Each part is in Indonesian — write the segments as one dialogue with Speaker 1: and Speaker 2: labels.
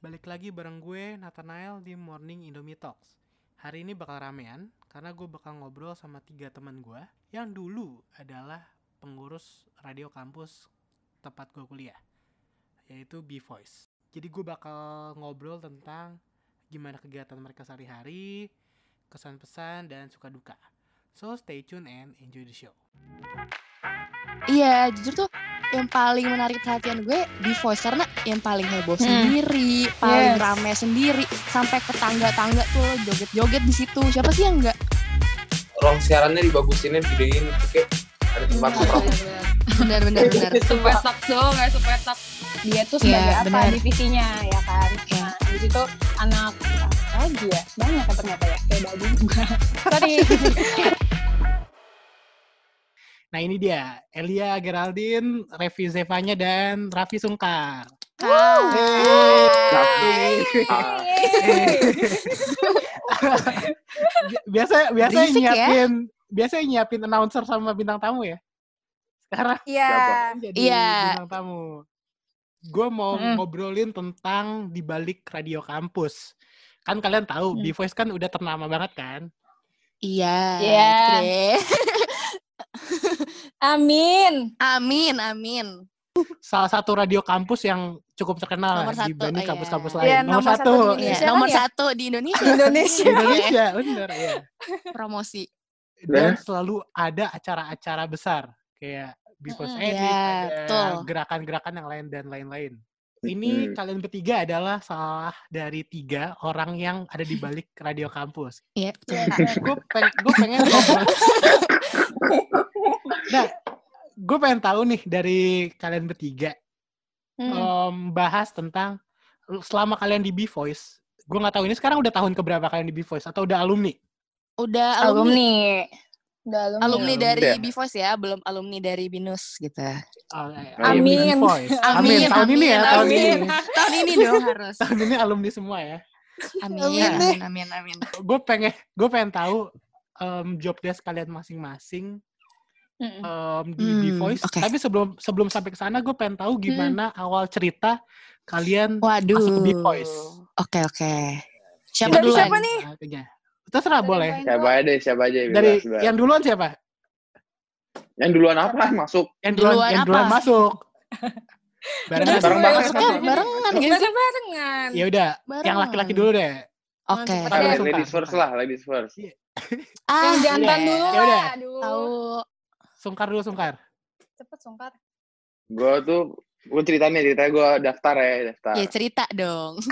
Speaker 1: Balik lagi bareng gue Nathanael di Morning Indomie Talks. Hari ini bakal ramean karena gue bakal ngobrol sama tiga teman gue yang dulu adalah pengurus radio kampus tempat gue kuliah, yaitu B-Voice. Jadi gue bakal ngobrol tentang gimana kegiatan mereka sehari-hari, kesan pesan dan suka duka. So stay tune and enjoy the show.
Speaker 2: Iya, jujur tuh yang paling menarik perhatian gue di voice karena yang paling heboh
Speaker 3: Hmm.
Speaker 2: sendiri, paling
Speaker 3: Yes.
Speaker 2: rame sendiri, sampai ke tangga-tangga tuh joget-joget di situ. Siapa sih yang enggak?
Speaker 4: ruang siarannya dibagusin videoin kayak ada tempat nongkrong
Speaker 2: Benar benar benar.
Speaker 3: sepetak dong nggak sepetak dia tuh sebagai
Speaker 2: Iya,
Speaker 3: apa
Speaker 2: benar.
Speaker 3: divisinya ya kan
Speaker 2: Iya.
Speaker 3: nah di situ anak lagi ya banyak kan ternyata ya kayak daging sorry
Speaker 1: Nah ini dia, Elia Geraldine, Revi Zevanya, dan Raffi Sungkar.
Speaker 2: Hai.
Speaker 1: Bi- biasa biasa
Speaker 2: Berisik ya.
Speaker 1: nyiapin biasa nyiapin announcer sama bintang tamu ya. Sekarang
Speaker 3: iya
Speaker 1: jadi
Speaker 2: Iya.
Speaker 1: bintang tamu. Gue mau
Speaker 3: Mm.
Speaker 1: ngobrolin tentang di balik radio kampus. Kan kalian tahu,
Speaker 3: Hmm.
Speaker 1: B-Voice kan udah ternama banget kan?
Speaker 2: Iya.
Speaker 3: Iya.
Speaker 2: gitu deh.
Speaker 3: Amin
Speaker 2: Amin, amin.
Speaker 1: Salah satu radio kampus yang cukup terkenal
Speaker 2: Nomor satu,
Speaker 1: dibanding
Speaker 2: iya.
Speaker 1: kampus-kampus
Speaker 3: Iya,
Speaker 1: lain.
Speaker 3: nomor satu di
Speaker 2: Iya,
Speaker 3: Indonesia
Speaker 2: nomor
Speaker 3: kan ya?
Speaker 2: satu di Indonesia.
Speaker 3: Indonesia
Speaker 1: Di Indonesia, bener ya.
Speaker 2: Promosi.
Speaker 1: Dan selalu ada acara-acara besar kayak B-Voice
Speaker 3: Mm-mm.
Speaker 1: Edit,
Speaker 2: Iya,
Speaker 1: ada
Speaker 2: betul.
Speaker 1: gerakan-gerakan yang lain dan lain-lain. Ini
Speaker 4: Mm.
Speaker 1: kalian bertiga adalah salah dari tiga orang yang ada di balik radio kampus.
Speaker 2: Iya, betul.
Speaker 1: gue gue pengen. nah, gue pengen tahu nih dari kalian bertiga
Speaker 3: Hmm.
Speaker 1: em, bahas tentang selama kalian di B Voice. Gue nggak tahu ini sekarang udah tahun keberapa kalian di B Voice atau udah alumni?
Speaker 2: Udah alumni.
Speaker 3: alumni udah alumni,
Speaker 2: Alumni dari
Speaker 4: ya?
Speaker 2: B-Voice ya, belum alumni dari Binus gitu.
Speaker 1: Oh, eh,
Speaker 3: Amin.
Speaker 1: alumni B-Voice.
Speaker 2: Amin,
Speaker 1: Tahun ini ya,
Speaker 2: amin,
Speaker 1: tahun
Speaker 3: amin.
Speaker 1: ini.
Speaker 2: Tahun ini dong harus.
Speaker 1: Tahun ini alumni semua ya.
Speaker 2: Amin,
Speaker 3: Amin deh.
Speaker 2: amin, amin, amin.
Speaker 1: Gue pengen, gue pengen tahu em, job desk kalian masing-masing
Speaker 3: Mm-mm.
Speaker 1: em, di
Speaker 2: Hmm,
Speaker 1: B-Voice.
Speaker 2: oke.
Speaker 1: Tapi sebelum sebelum sampai ke sana, gue pengen tahu gimana awal cerita kalian
Speaker 2: Waduh.
Speaker 1: masuk ke B-Voice.
Speaker 2: Ooke, oke. Siapa
Speaker 3: Dari
Speaker 2: duluan?
Speaker 3: siapa nih?
Speaker 1: Terserah
Speaker 3: Dari
Speaker 1: boleh.
Speaker 4: siapa aja siapa aja
Speaker 1: Dari
Speaker 4: bebas.
Speaker 1: yang duluan siapa?
Speaker 4: yang duluan apa masuk
Speaker 1: Yang duluan,
Speaker 2: Duluan
Speaker 1: yang
Speaker 2: apa?
Speaker 1: duluan masuk. Barengan.
Speaker 3: Bareng
Speaker 4: bareng kan?
Speaker 2: barengan gak sih?
Speaker 3: Bareng barengan
Speaker 1: Ya udah, yang
Speaker 2: Barengan.
Speaker 1: laki-laki dulu deh.
Speaker 2: Oke.
Speaker 1: Langsung,
Speaker 4: ladies first lah ladies first
Speaker 2: Ah,
Speaker 3: yang jantan
Speaker 1: iya.
Speaker 3: dulu
Speaker 1: Ya udah.
Speaker 3: lah aduh
Speaker 2: tahu.
Speaker 1: Sungkar dulu, Sungkar.
Speaker 3: cepet songkar
Speaker 4: gue tuh gue ceritanya ceritanya gue daftar ya daftar
Speaker 2: Ya cerita dong.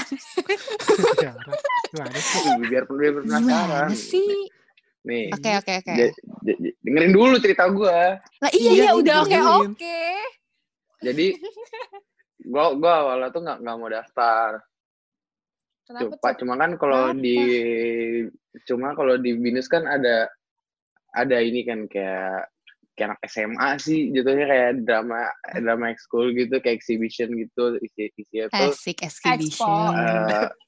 Speaker 1: Gimana sih?
Speaker 4: biar biar penasaran
Speaker 2: Gimana sih?
Speaker 4: nih
Speaker 2: Oke, oke, oke.
Speaker 4: j- j- j- dengerin dulu cerita gue
Speaker 2: Lah
Speaker 3: iya
Speaker 2: iya,
Speaker 3: iya udah oke oke
Speaker 4: jadi gue gue awalnya tuh nggak nggak mau daftar
Speaker 3: kenapa
Speaker 4: Cuma,
Speaker 3: tuh
Speaker 4: cuma kan kalau
Speaker 2: Kenapa?
Speaker 4: di cuma kalau di binus kan ada ada ini kan kayak kayak anak SMA sih jatuhnya kayak drama drama ekskul gitu kayak exhibition gitu isi isinya tuh
Speaker 2: Asik exhibition.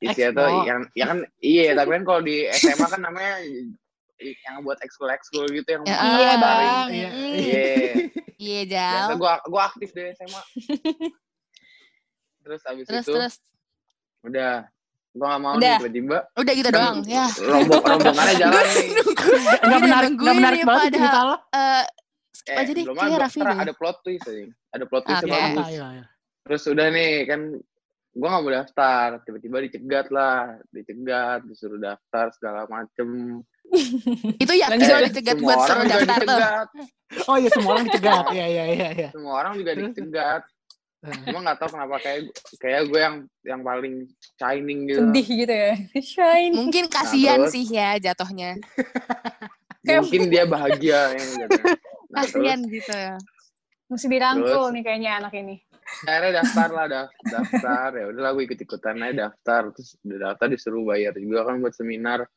Speaker 4: isinya tuh
Speaker 1: Expo.
Speaker 4: yang ya kan iya tapi kan kalau di SMA kan namanya yang buat ekskul ekskul gitu yang
Speaker 2: Ya,
Speaker 3: iya bang
Speaker 1: iya.
Speaker 4: Iya
Speaker 2: Iya, Jal.
Speaker 4: gua gua aktif deh SMA terus abis
Speaker 2: Terus
Speaker 4: itu
Speaker 2: terus.
Speaker 4: udah gua gak mau
Speaker 3: Udah.
Speaker 4: nih tiba-tiba
Speaker 2: Udah gitu doang. Ya.
Speaker 4: rombong rombongannya jalan nih
Speaker 1: Nggak
Speaker 2: Udah
Speaker 1: menarik, nggak menarik
Speaker 2: nih
Speaker 1: banget
Speaker 2: padahal.
Speaker 1: cerita lo.
Speaker 2: Eh, skip
Speaker 4: eh belum
Speaker 2: Kayak
Speaker 4: ada,
Speaker 2: Raffi
Speaker 4: ada plot twist aja ada plot twist
Speaker 2: Oke.
Speaker 4: bagus
Speaker 1: Ayo, ayo.
Speaker 4: terus udah nih kan gua nggak mau daftar tiba-tiba dicegat lah dicegat disuruh daftar segala macem
Speaker 2: Itu
Speaker 3: Lanjut.
Speaker 2: lo dicegat
Speaker 4: semua
Speaker 2: buat
Speaker 4: orang
Speaker 2: suruh daftar tuh.
Speaker 4: dicegat
Speaker 1: Oh iya, semua orang dicegat. Iya, iya, iya. iya.
Speaker 4: semua orang juga dicegat cuma nggak tahu kenapa kayak kayak gue yang yang paling shining gitu
Speaker 3: sedih gitu ya shine
Speaker 2: Mungkin kasihan
Speaker 4: terus?
Speaker 2: sih ya jatuhnya.
Speaker 3: Kayak-
Speaker 4: mungkin dia bahagia ya gitu. nah,
Speaker 2: Kasihan
Speaker 4: terus
Speaker 2: gitu ya.
Speaker 3: mesti dirangkul
Speaker 4: Terus?
Speaker 3: nih kayaknya anak ini
Speaker 4: akhirnya daftar lah daf- daftar ya udahlah gue ikut ikutan aja daftar terus udah daftar disuruh bayar juga kan buat seminar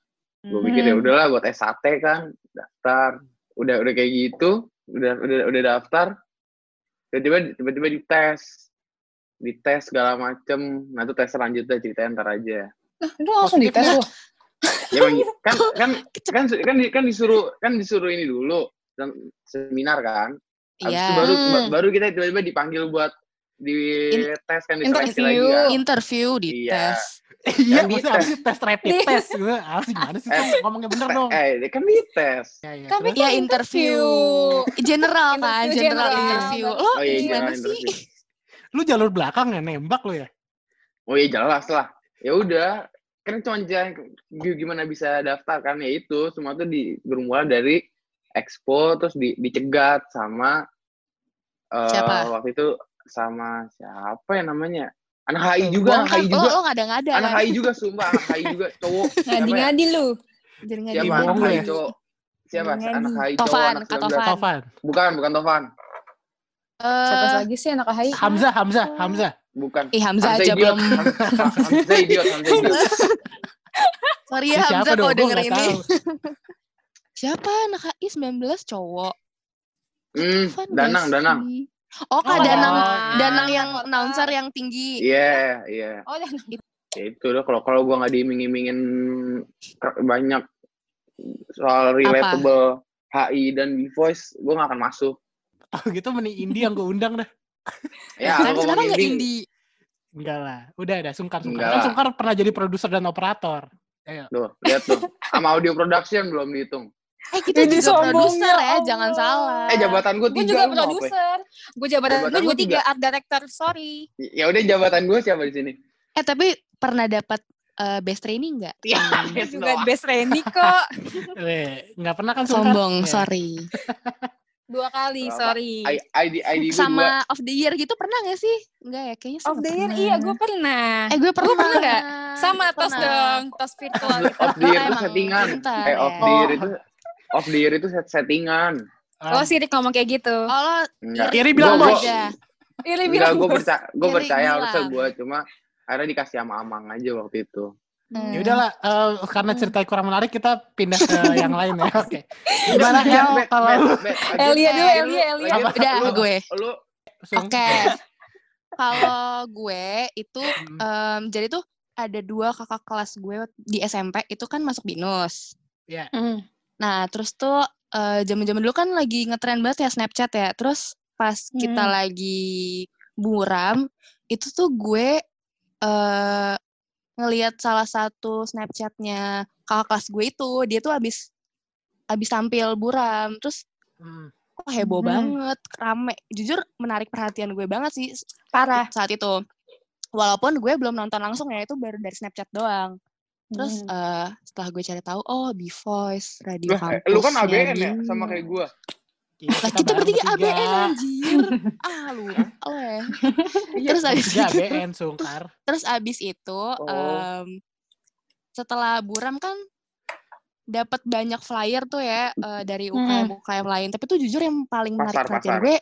Speaker 4: gue
Speaker 2: Hmm.
Speaker 4: pikir ya udahlah buat SAT kan daftar udah udah kayak gitu udah udah udah daftar tiba-tiba tiba-tiba dites dites segala macem nah itu tes selanjutnya ceritain ntar aja
Speaker 3: itu langsung dites
Speaker 1: Positifnya-
Speaker 3: loh
Speaker 4: ya gitu. kan kan kan kan kan disuruh kan disuruh ini dulu dan seminar kan Habis
Speaker 2: Iya.
Speaker 4: itu baru
Speaker 3: Hmm.
Speaker 4: ba- baru kita tiba-tiba dipanggil buat di
Speaker 2: In-
Speaker 4: tes kan diseleksi lagi
Speaker 3: interview.
Speaker 4: kan.
Speaker 2: interview di
Speaker 4: Iya.
Speaker 2: tes
Speaker 1: Iya,
Speaker 4: Kan
Speaker 1: maksudnya
Speaker 4: dites.
Speaker 1: apa sih tes rapid
Speaker 3: Di-
Speaker 1: test gue? Ah, sih gimana sih?
Speaker 4: Eh,
Speaker 1: Ngomongnya bener dong.
Speaker 4: Eh, ini kan di tes.
Speaker 1: Iya, iya.
Speaker 3: Tapi
Speaker 1: Terus?
Speaker 2: ya
Speaker 3: kan
Speaker 2: interview general kan general
Speaker 3: general,
Speaker 2: interview
Speaker 3: bagus.
Speaker 2: lo
Speaker 4: Oh iya,
Speaker 2: gimana sih
Speaker 4: interview.
Speaker 1: lu jalur belakang ya nembak lu ya?
Speaker 4: Oh iya jelas lah. Ya udah, kan cuma jangan gimana bisa daftar kan ya itu semua tuh di bermula dari expo terus di, dicegat sama eh,
Speaker 2: Siapa?
Speaker 4: waktu itu sama siapa ya namanya? Anak HI
Speaker 2: Tuh,
Speaker 4: juga anak
Speaker 2: bongkar.
Speaker 4: HI
Speaker 2: lo
Speaker 4: juga.
Speaker 2: lo nggak ada nggak ada
Speaker 4: anak HI juga sumpah anak HI juga cowok. Siapa ya?
Speaker 3: Ngadi-ngadi lu.
Speaker 2: jadi nggak
Speaker 4: siapa? anak
Speaker 1: lu
Speaker 4: HI
Speaker 1: ya?
Speaker 4: cowok. Siapa? Anak HI cowok
Speaker 2: Tovan,
Speaker 4: anak
Speaker 2: Kak
Speaker 4: 19
Speaker 2: Tovan.
Speaker 1: Tovan.
Speaker 4: bukan bukan Tovan.
Speaker 3: Siapa
Speaker 2: Eh,
Speaker 3: lagi sih anak AHI?
Speaker 1: Hamzah, Hamzah, Hamzah.
Speaker 4: bukan.
Speaker 2: Ih Hamzah aja belum.
Speaker 4: Ham- Hamzah idiot Hamzah idiot.
Speaker 2: Sorry ya
Speaker 1: siapa
Speaker 2: Hamzah kalau denger ini. siapa anak HI 19 cowok.
Speaker 4: Hmm, Danang Danang.
Speaker 2: sih? Oh kak
Speaker 1: Oh,
Speaker 2: Danang
Speaker 1: iya.
Speaker 2: Danang yang
Speaker 3: Kota.
Speaker 2: announcer yang tinggi
Speaker 4: iya iya
Speaker 3: Oh, dan
Speaker 4: ya itu loh kalau kalau gua nggak diiming-imingin banyak soal relatable HI dan B Voice gua nggak akan masuk
Speaker 1: Oh gitu mending Indi yang gue undang dah.
Speaker 4: ya
Speaker 2: kan kenapa nggak
Speaker 4: indie,
Speaker 2: indie
Speaker 1: Enggak lah. Udah ada Sungkar Sungkar.
Speaker 4: Enggak
Speaker 1: Kan. Sungkar pernah jadi produser dan operator.
Speaker 4: tuh lihat tuh sama audio production belum dihitung
Speaker 2: eh kita
Speaker 3: Ini
Speaker 2: juga produser ya
Speaker 3: Allah.
Speaker 2: jangan salah
Speaker 4: eh jabatan gua
Speaker 3: gue
Speaker 4: tiga
Speaker 3: juga
Speaker 4: mau apa
Speaker 3: produser. Gue jabatan
Speaker 4: Jabatan
Speaker 3: gue juga tiga art director. Sorry.
Speaker 4: ya udah jabatan gua siapa di sini
Speaker 2: eh tapi pernah dapat eh, best training nggak
Speaker 4: ya
Speaker 3: Gue
Speaker 4: yes,
Speaker 3: juga
Speaker 4: no.
Speaker 3: best Randy kok.
Speaker 1: Eh, nggak pernah kan
Speaker 2: sombong
Speaker 1: Iya.
Speaker 2: sorry
Speaker 3: Dua kali,
Speaker 4: Apa?
Speaker 3: sorry.
Speaker 4: I- ID ID gua dua
Speaker 2: sama of the year gitu pernah gak sih enggak ya kayaknya
Speaker 3: Of the year,
Speaker 2: pernah.
Speaker 3: iya gue pernah.
Speaker 2: eh gue pernah
Speaker 3: pernah nggak? Sama tos dong, tos virtual.
Speaker 4: off the year itu settingan eh
Speaker 2: ya.
Speaker 4: off the year itu off the year itu set settingan
Speaker 1: Ah,
Speaker 3: Lo sirik ngomong kayak gitu.
Speaker 2: oh lo
Speaker 4: enggak
Speaker 1: Iri bilang
Speaker 4: Gua-
Speaker 1: bos.
Speaker 4: gua-
Speaker 2: aja
Speaker 3: Iri bilang
Speaker 4: gue percaya gue percaya harusnya gue cuma akhirnya dikasih sama Amang aja waktu itu
Speaker 2: Hmm.
Speaker 1: Ya udahlah, eh, karena ceritanya kurang menarik kita pindah ke yang lain ya. Oke. Gimana
Speaker 4: Ya,
Speaker 1: El kalau
Speaker 3: Elia dulu,
Speaker 4: Lu-
Speaker 3: Elia, Elia.
Speaker 2: Udah,
Speaker 4: Lu-
Speaker 2: gue.
Speaker 4: lu?
Speaker 2: Oke. Kalau gue itu
Speaker 1: Hmm.
Speaker 2: em, jadi tuh ada dua kakak kelas gue di SMP itu kan masuk binus.
Speaker 1: Ya.
Speaker 3: Hmm.
Speaker 2: Nah, terus tuh eh, zaman-zaman dulu kan lagi ngetren banget ya Snapchat ya. Terus pas kita
Speaker 3: Hmm.
Speaker 2: lagi buram, itu tuh gue eh ngelihat salah satu Snapchatnya kakak kelas gue itu, dia tuh abis abis tampil buram. Terus
Speaker 1: Hmm.
Speaker 2: kok heboh
Speaker 3: Mhm.
Speaker 2: banget, rame. Jujur menarik perhatian gue banget sih
Speaker 3: Parah.
Speaker 2: saat itu. Walaupun gue belum nonton langsung ya, itu baru dari Snapchat doang. Terus
Speaker 3: Hmm.
Speaker 2: eh, setelah gue cari tahu, oh B Voice, radio
Speaker 4: eh,
Speaker 2: kampusnya
Speaker 4: lu kan ABN ya sama kayak gue
Speaker 1: Iya,
Speaker 2: kita
Speaker 1: bareng
Speaker 2: bertiga. ABN anjir. ah lu, lo ya. Terus abis itu,
Speaker 1: ABN Sungkar.
Speaker 2: terus abis itu
Speaker 4: Oh.
Speaker 2: em, setelah buram kan dapat banyak flyer tuh ya eh, dari UKM UKM lain. Tapi tuh jujur yang paling menarik
Speaker 4: Pasar,
Speaker 2: perhatian
Speaker 4: pasar.
Speaker 2: gue,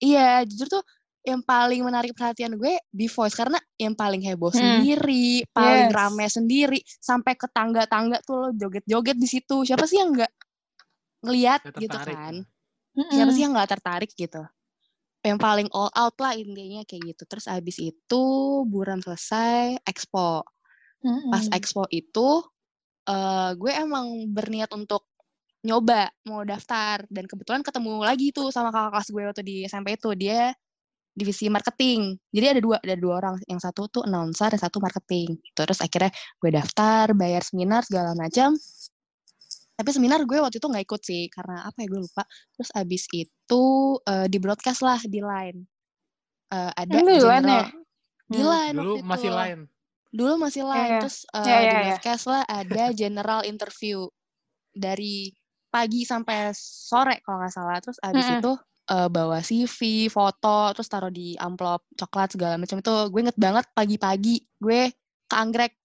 Speaker 2: iya jujur tuh yang paling menarik perhatian gue B Voice karena yang paling heboh
Speaker 3: Hmm.
Speaker 2: sendiri, paling
Speaker 3: Yes.
Speaker 2: rame sendiri, sampai ke tangga-tangga tuh lo joget-joget di situ. Siapa sih yang nggak ngeliat
Speaker 1: Nggak
Speaker 2: gitu
Speaker 1: tertarik.
Speaker 2: kan?
Speaker 3: Hmm.
Speaker 2: siapa sih yang nggak tertarik gitu yang paling all out lah intinya kayak gitu terus abis itu buram selesai expo
Speaker 3: Hmm.
Speaker 2: pas expo itu eh gue emang berniat untuk nyoba mau daftar dan kebetulan ketemu lagi tuh sama kakak kelas gue waktu di SMP itu dia divisi marketing jadi ada dua ada dua orang yang satu tuh announcer yang satu marketing terus akhirnya gue daftar bayar seminar segala macam tapi seminar gue waktu itu nggak ikut sih karena apa ya gue lupa terus abis itu eh, di broadcast lah di line Eh, ada
Speaker 3: di line
Speaker 2: general
Speaker 3: ya?
Speaker 2: di
Speaker 3: Hmm.
Speaker 2: line
Speaker 1: Dulu
Speaker 2: waktu
Speaker 1: masih
Speaker 2: itu.
Speaker 1: lain.
Speaker 2: dulu masih
Speaker 3: Iya,
Speaker 2: line
Speaker 3: iya.
Speaker 2: terus eh,
Speaker 3: Iya,
Speaker 2: di
Speaker 3: iya,
Speaker 2: broadcast lah ada general interview dari pagi sampai sore kalau nggak salah terus abis
Speaker 3: Mm-mm.
Speaker 2: itu eh, bawa CV foto terus taruh di amplop coklat segala macam itu gue inget banget pagi-pagi gue ke anggrek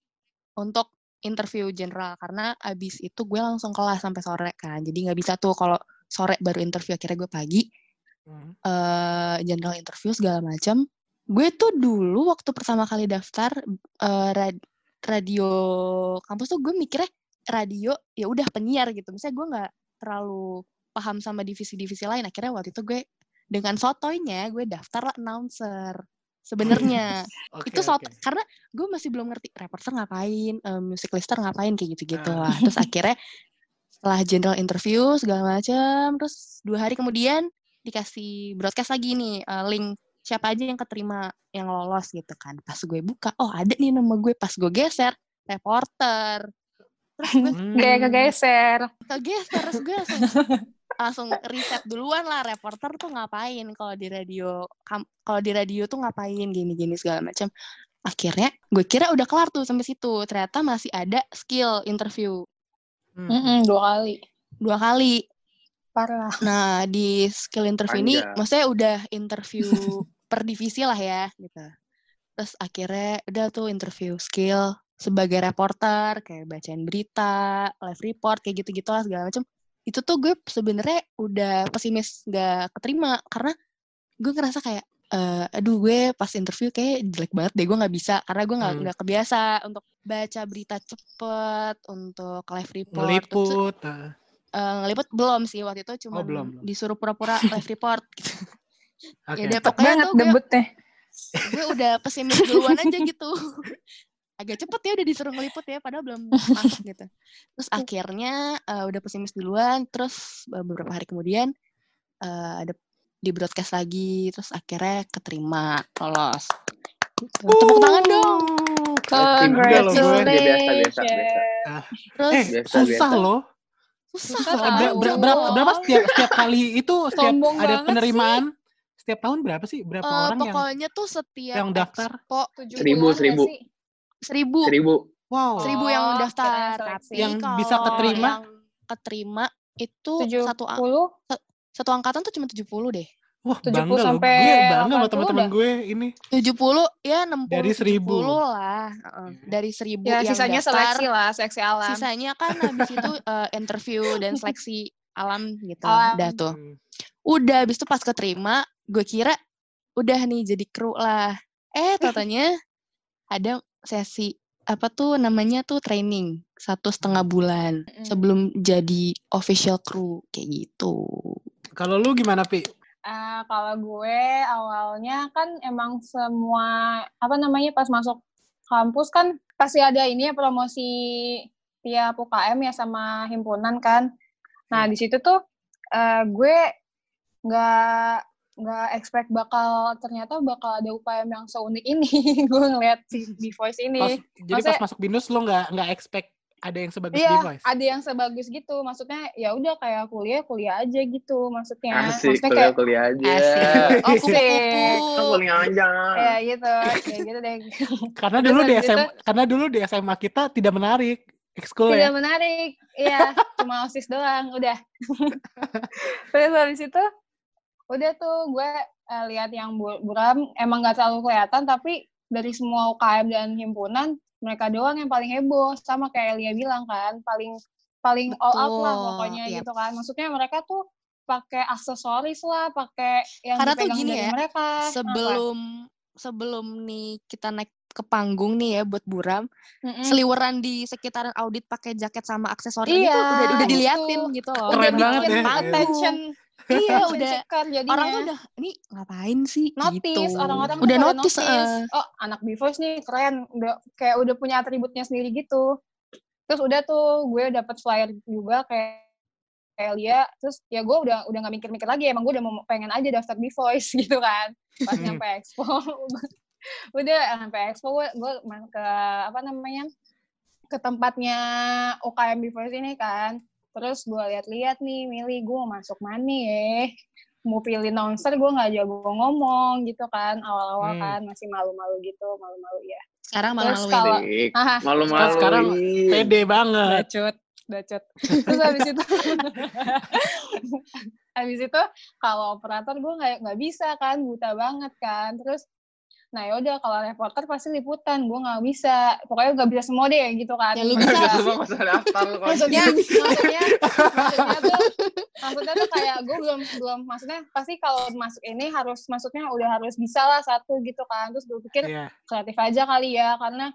Speaker 2: untuk interview general karena abis itu gue langsung kelas sampai sore kan jadi nggak bisa tuh kalau sore baru interview akhirnya gue pagi
Speaker 1: Hmm.
Speaker 2: eh general interview segala macam. Gue tuh dulu waktu pertama kali daftar eh, rad- radio kampus tuh gue mikirnya radio ya udah penyiar gitu. Misalnya gue nggak terlalu paham sama divisi-divisi lain. Akhirnya waktu itu gue dengan sotoynya gue daftar lah announcer. Sebenarnya
Speaker 1: Oke,
Speaker 2: itu soto
Speaker 1: oke.
Speaker 2: karena gue masih belum ngerti reporter ngapain, eh, music lister ngapain kayak gitu-gitu
Speaker 1: Ah.
Speaker 2: lah. Terus akhirnya setelah general interview segala macam, terus dua hari kemudian dikasih broadcast lagi nih eh, link siapa aja yang keterima yang lolos gitu kan pas gue buka oh ada nih nama gue pas gue geser reporter terus gue
Speaker 1: Hmm.
Speaker 3: Kayak kegeser.
Speaker 2: kegeser terus gue langsung langsung riset duluan lah reporter tuh ngapain kalau di radio kalau di radio tuh ngapain gini-gini segala macam akhirnya gue kira udah kelar tuh sampai situ ternyata masih ada skill interview
Speaker 1: Hmm.
Speaker 3: Mm-mm, dua kali.
Speaker 2: dua kali
Speaker 3: Parah.
Speaker 2: nah di skill interview ini
Speaker 4: Panjang.
Speaker 2: maksudnya udah interview per divisi lah ya gitu terus akhirnya udah tuh interview skill sebagai reporter kayak bacain berita live report kayak gitu-gitu lah segala macam itu tuh gue sebenarnya udah pesimis gak keterima karena gue ngerasa kayak eh, aduh gue pas interview kayak jelek banget deh gue nggak bisa karena gue nggak
Speaker 1: Hmm.
Speaker 2: nggak kebiasa untuk baca berita cepet untuk live report
Speaker 1: Ngeliput.
Speaker 2: eh, ngeliput belum sih waktu itu cuma
Speaker 1: Oh, belum, belum.
Speaker 2: disuruh pura-pura live report gitu
Speaker 1: Oke.
Speaker 2: ya udah
Speaker 3: Cepet
Speaker 2: pokoknya
Speaker 3: banget
Speaker 2: tuh gue,
Speaker 3: debutnya.
Speaker 2: gue udah pesimis duluan aja gitu agak cepet ya udah disuruh ngeliput ya padahal belum masuk gitu terus akhirnya eh, udah pesimis duluan terus eh, beberapa hari kemudian eh, ada di broadcast lagi terus akhirnya keterima lolos Gitu. tepuk tangan dong
Speaker 4: biasa.
Speaker 2: terus
Speaker 1: Eh,
Speaker 4: Biasa,
Speaker 1: susah
Speaker 4: biasa.
Speaker 1: loh.
Speaker 2: susah
Speaker 3: susah
Speaker 1: Ber- berapa, berapa setiap setiap kali itu setiap
Speaker 3: Sombong
Speaker 1: ada penerimaan setiap tahun berapa sih berapa
Speaker 2: Eh,
Speaker 1: orang yang
Speaker 2: pokoknya tuh setiap
Speaker 1: yang daftar?
Speaker 4: Seribu, seribu.
Speaker 2: Seribu
Speaker 4: Seribu.
Speaker 1: wow
Speaker 2: seribu yang
Speaker 3: Oh,
Speaker 2: daftar tapi
Speaker 1: Yang bisa
Speaker 2: kalau
Speaker 1: keterima?
Speaker 2: yang keterima itu
Speaker 3: Tujuh
Speaker 2: satu a-
Speaker 3: puluh.
Speaker 2: satu angkatan tuh cuma 70 deh
Speaker 1: wah
Speaker 3: 70
Speaker 1: bangga loh
Speaker 3: sampai
Speaker 1: gue bangga sama
Speaker 3: 80
Speaker 1: teman-teman gue ini
Speaker 2: 70 ya 60
Speaker 1: Dari 1000.
Speaker 2: 70 lah Heeh,
Speaker 1: Iya.
Speaker 2: dari 1000
Speaker 3: Ya
Speaker 2: yang
Speaker 3: sisanya
Speaker 2: daftar
Speaker 3: seleksi lah, seleksi alam.
Speaker 2: sisanya kan habis itu eh, interview dan seleksi alam gitu
Speaker 3: Alam.
Speaker 2: udah tuh udah habis itu pas keterima gue kira udah nih jadi kru lah eh totalnya ada sesi apa tuh namanya tuh training satu setengah bulan
Speaker 3: Mm-mm.
Speaker 2: sebelum jadi official crew kayak gitu
Speaker 1: kalau lu gimana pi
Speaker 3: Eh, kalau gue awalnya kan emang semua apa namanya pas masuk kampus kan pasti ada ini ya promosi tiap UKM ya sama himpunan kan. Nah di situ tuh eh, gue nggak nggak expect bakal ternyata bakal ada UKM yang seunik ini. gue ngeliat si di voice
Speaker 1: pas,
Speaker 3: ini.
Speaker 1: jadi pas
Speaker 3: maksudnya-
Speaker 1: masuk binus lo nggak nggak expect ada yang sebagus
Speaker 3: Iya,
Speaker 1: Device
Speaker 3: ada yang sebagus gitu. Maksudnya ya udah kayak kuliah kuliah aja gitu. Maksudnya,
Speaker 4: Asik,
Speaker 3: maksudnya kayak
Speaker 4: kuliah-kuliah aja.
Speaker 2: asik oh kupu-kupu
Speaker 4: Kan kuliah aja.
Speaker 3: ya gitu, kayak gitu deh.
Speaker 1: karena dulu di
Speaker 3: habis
Speaker 1: SMA
Speaker 3: itu-
Speaker 1: karena dulu di SMA kita tidak menarik ekskul
Speaker 3: Tidak
Speaker 1: ya
Speaker 3: menarik, iya, cuma osis doang, udah. Terus habis itu, udah tuh gue eh, lihat yang Bu- buram emang nggak terlalu kelihatan, tapi dari semua UKM dan himpunan mereka doang yang paling heboh, sama kayak Elia bilang kan, paling paling all out lah
Speaker 2: Betul,
Speaker 3: pokoknya
Speaker 2: yap.
Speaker 3: gitu kan. Maksudnya mereka tuh pakai aksesoris lah, pakai yang
Speaker 2: Karena tuh
Speaker 3: dipegang
Speaker 2: gini
Speaker 3: dari
Speaker 2: ya,
Speaker 3: mereka. Apa?
Speaker 2: sebelum sebelum nih kita naik ke panggung nih ya buat buram
Speaker 3: Mm-mm.
Speaker 2: seliweran di sekitaran audit pakai jaket sama aksesoris
Speaker 3: Iya,
Speaker 2: itu udah udah
Speaker 3: gitu.
Speaker 2: diliatin gitu loh
Speaker 1: Keren
Speaker 3: Udah
Speaker 1: banget ya.
Speaker 3: Attention,
Speaker 2: iya udah
Speaker 3: jadinya.
Speaker 2: orang tuh udah ini ngapain sih
Speaker 3: notice
Speaker 2: gitu.
Speaker 3: orang-orang
Speaker 2: udah notice, eh.
Speaker 3: oh anak Bivoice nih keren udah kayak udah punya atributnya sendiri gitu terus udah tuh gue dapet flyer juga kayak kayak Lia terus ya gue udah udah nggak mikir-mikir lagi emang gue udah mau pengen aja daftar di Voice gitu kan pas
Speaker 1: Hmm.
Speaker 3: nyampe expo udah nyampe expo gue gue ke apa namanya ke tempatnya UKM di Voice ini kan terus gue lihat-lihat nih milih gue mau masuk mana ya? Mau pilih announcer gue nggak jago ngomong gitu kan awal-awal
Speaker 1: Hmm.
Speaker 3: kan masih malu-malu gitu malu-malu ya
Speaker 2: sekarang
Speaker 3: Terus
Speaker 2: malu-maluin.
Speaker 3: kalau-
Speaker 4: Malu-malu.
Speaker 1: sekarang pede banget.
Speaker 3: Bacot bacot. Terus habis itu habis itu kalau operator gue nggak nggak bisa kan buta banget kan. Terus nah yaudah kalau reporter pasti liputan gue nggak bisa. Pokoknya nggak bisa semua deh gitu kan.
Speaker 2: Ya, lu
Speaker 4: Bisa. Semua masa daftar
Speaker 3: maksudnya maksudnya maksudnya tuh maksudnya tuh kayak gue belum belum maksudnya pasti kalau masuk ini harus maksudnya udah harus bisa lah satu gitu kan. Terus gue pikir
Speaker 1: Iya,
Speaker 3: kreatif aja kali ya karena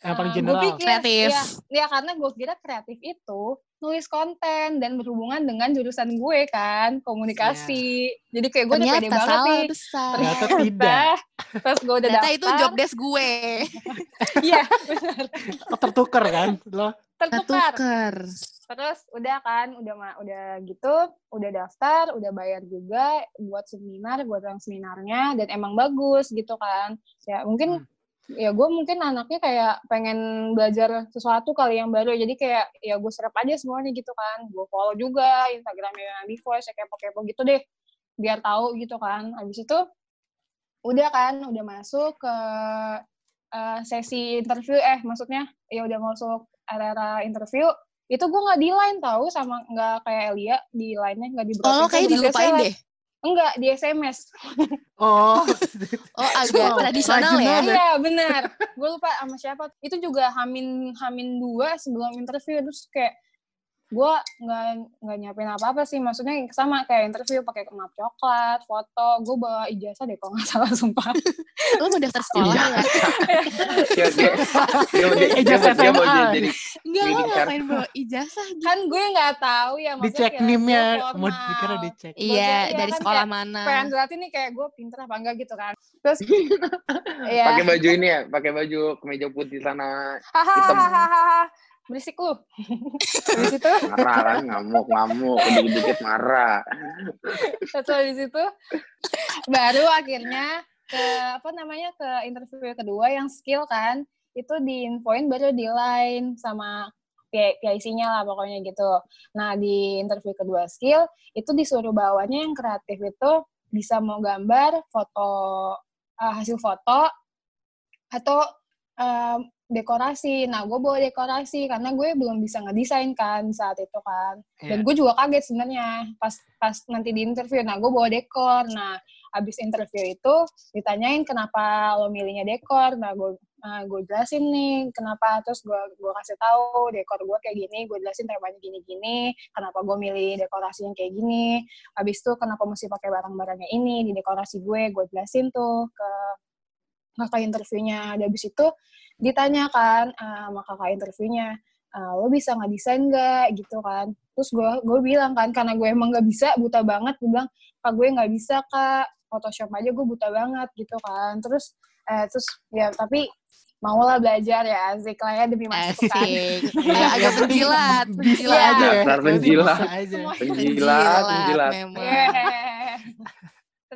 Speaker 1: yang paling
Speaker 3: Eh, gue
Speaker 1: general.
Speaker 3: pikir,
Speaker 2: Kreatif.
Speaker 3: Ya, ya karena gue kira kreatif itu nulis konten dan berhubungan dengan jurusan gue kan komunikasi. Jadi kayak gue udah pede banget
Speaker 2: salah
Speaker 3: nih.
Speaker 2: besar
Speaker 1: Ternyata tidak.
Speaker 3: Pas gue udah
Speaker 2: ternyata
Speaker 3: daftar.
Speaker 2: itu job desk gue
Speaker 3: Iya, benar.
Speaker 1: Oh, tertukar kan lo
Speaker 3: tertukar. Terus udah kan, udah udah gitu, udah daftar, udah bayar juga buat seminar, buat yang seminarnya dan emang bagus gitu kan. Ya mungkin ya gue mungkin anaknya kayak pengen belajar sesuatu kali yang baru. Jadi kayak ya gue serap aja semuanya gitu kan. Gue follow juga instagramnya Voice ya kepo-kepo gitu deh. Biar tahu gitu kan. Habis itu udah kan udah masuk ke eh, sesi interview. Eh maksudnya ya udah masuk era interview. Itu gue nggak di line tahu sama nggak kayak Elia di line-nya nggak di
Speaker 2: Oh,
Speaker 3: broadcast,
Speaker 2: kayak
Speaker 3: bener-bener
Speaker 2: dilupain deh.
Speaker 3: Enggak di SMS
Speaker 1: Oh,
Speaker 2: Oh, agak
Speaker 1: Oh,
Speaker 2: tradisional
Speaker 1: rajin
Speaker 2: ya.
Speaker 3: Iya benar. Gue lupa sama siapa. Itu juga Hamin Hamin dua sebelum interview terus kayak gue nggak nggak nyiapin apa apa sih. Maksudnya sama kayak interview pakai map coklat, foto. Gue bawa ijazah deh kalau nggak salah sumpah.
Speaker 2: Lo mau daftar sekolah
Speaker 4: Iya.
Speaker 2: ya?
Speaker 1: Ijazah
Speaker 4: dia mau jadi
Speaker 2: Enggak, lo ngapain bawa ijazah gitu?
Speaker 3: kan gue nggak tahu ya. maksudnya
Speaker 1: dicek nimnya, mau dikira dicek.
Speaker 2: Iya,
Speaker 3: kira-
Speaker 2: dari
Speaker 3: kan
Speaker 2: sekolah mana?
Speaker 3: Pengen berarti nih kayak gue pinter apa enggak gitu kan. Terus ya.
Speaker 4: pakai baju ini ya, pakai baju kemeja putih sana
Speaker 3: Hahaha. Berisik lu. Habis itu
Speaker 4: marah kan ngamuk ngamuk dikit-dikit marah.
Speaker 3: Terus habis itu baru akhirnya ke apa namanya ke interview kedua yang skill kan itu diinfoin baru di line sama PIC-nya lah pokoknya gitu. Nah di interview kedua skill itu disuruh bawanya yang kreatif itu bisa mau gambar, foto eh, hasil foto atau em, dekorasi. Nah gue bawa dekorasi karena gue belum bisa ngedesain kan saat itu kan. Dan
Speaker 1: Iya.
Speaker 3: gue juga kaget sebenarnya pas pas nanti di interview. Nah gue bawa dekor. Nah abis interview itu ditanyain kenapa lo milihnya dekor. Nah gue nah, gue jelasin nih kenapa. Terus gue gue kasih tahu dekor gue kayak gini. Gue jelasin temanya gini-gini. Kenapa gue milih dekorasi yang kayak gini. Abis itu kenapa mesti pakai barang-barangnya ini di dekorasi gue. Gue jelasin tuh ke kakak interviewnya. Dan abis itu ditanyakan eh, sama kakak interviewnya "Eh, lo bisa nggak desain nggak gitu kan terus gue gue bilang kan karena gue emang nggak bisa buta banget gue bilang kak gue nggak bisa kak Photoshop aja gue buta banget gitu kan terus eh, terus ya tapi mau lah belajar ya asik lah ya demi masuk kan.
Speaker 1: Iya,
Speaker 2: Ya, agak penjilat, penjilat.
Speaker 1: aja ya. Penting
Speaker 4: penjilat.
Speaker 1: aja.
Speaker 3: Semua-
Speaker 4: Penjilat, penjilat.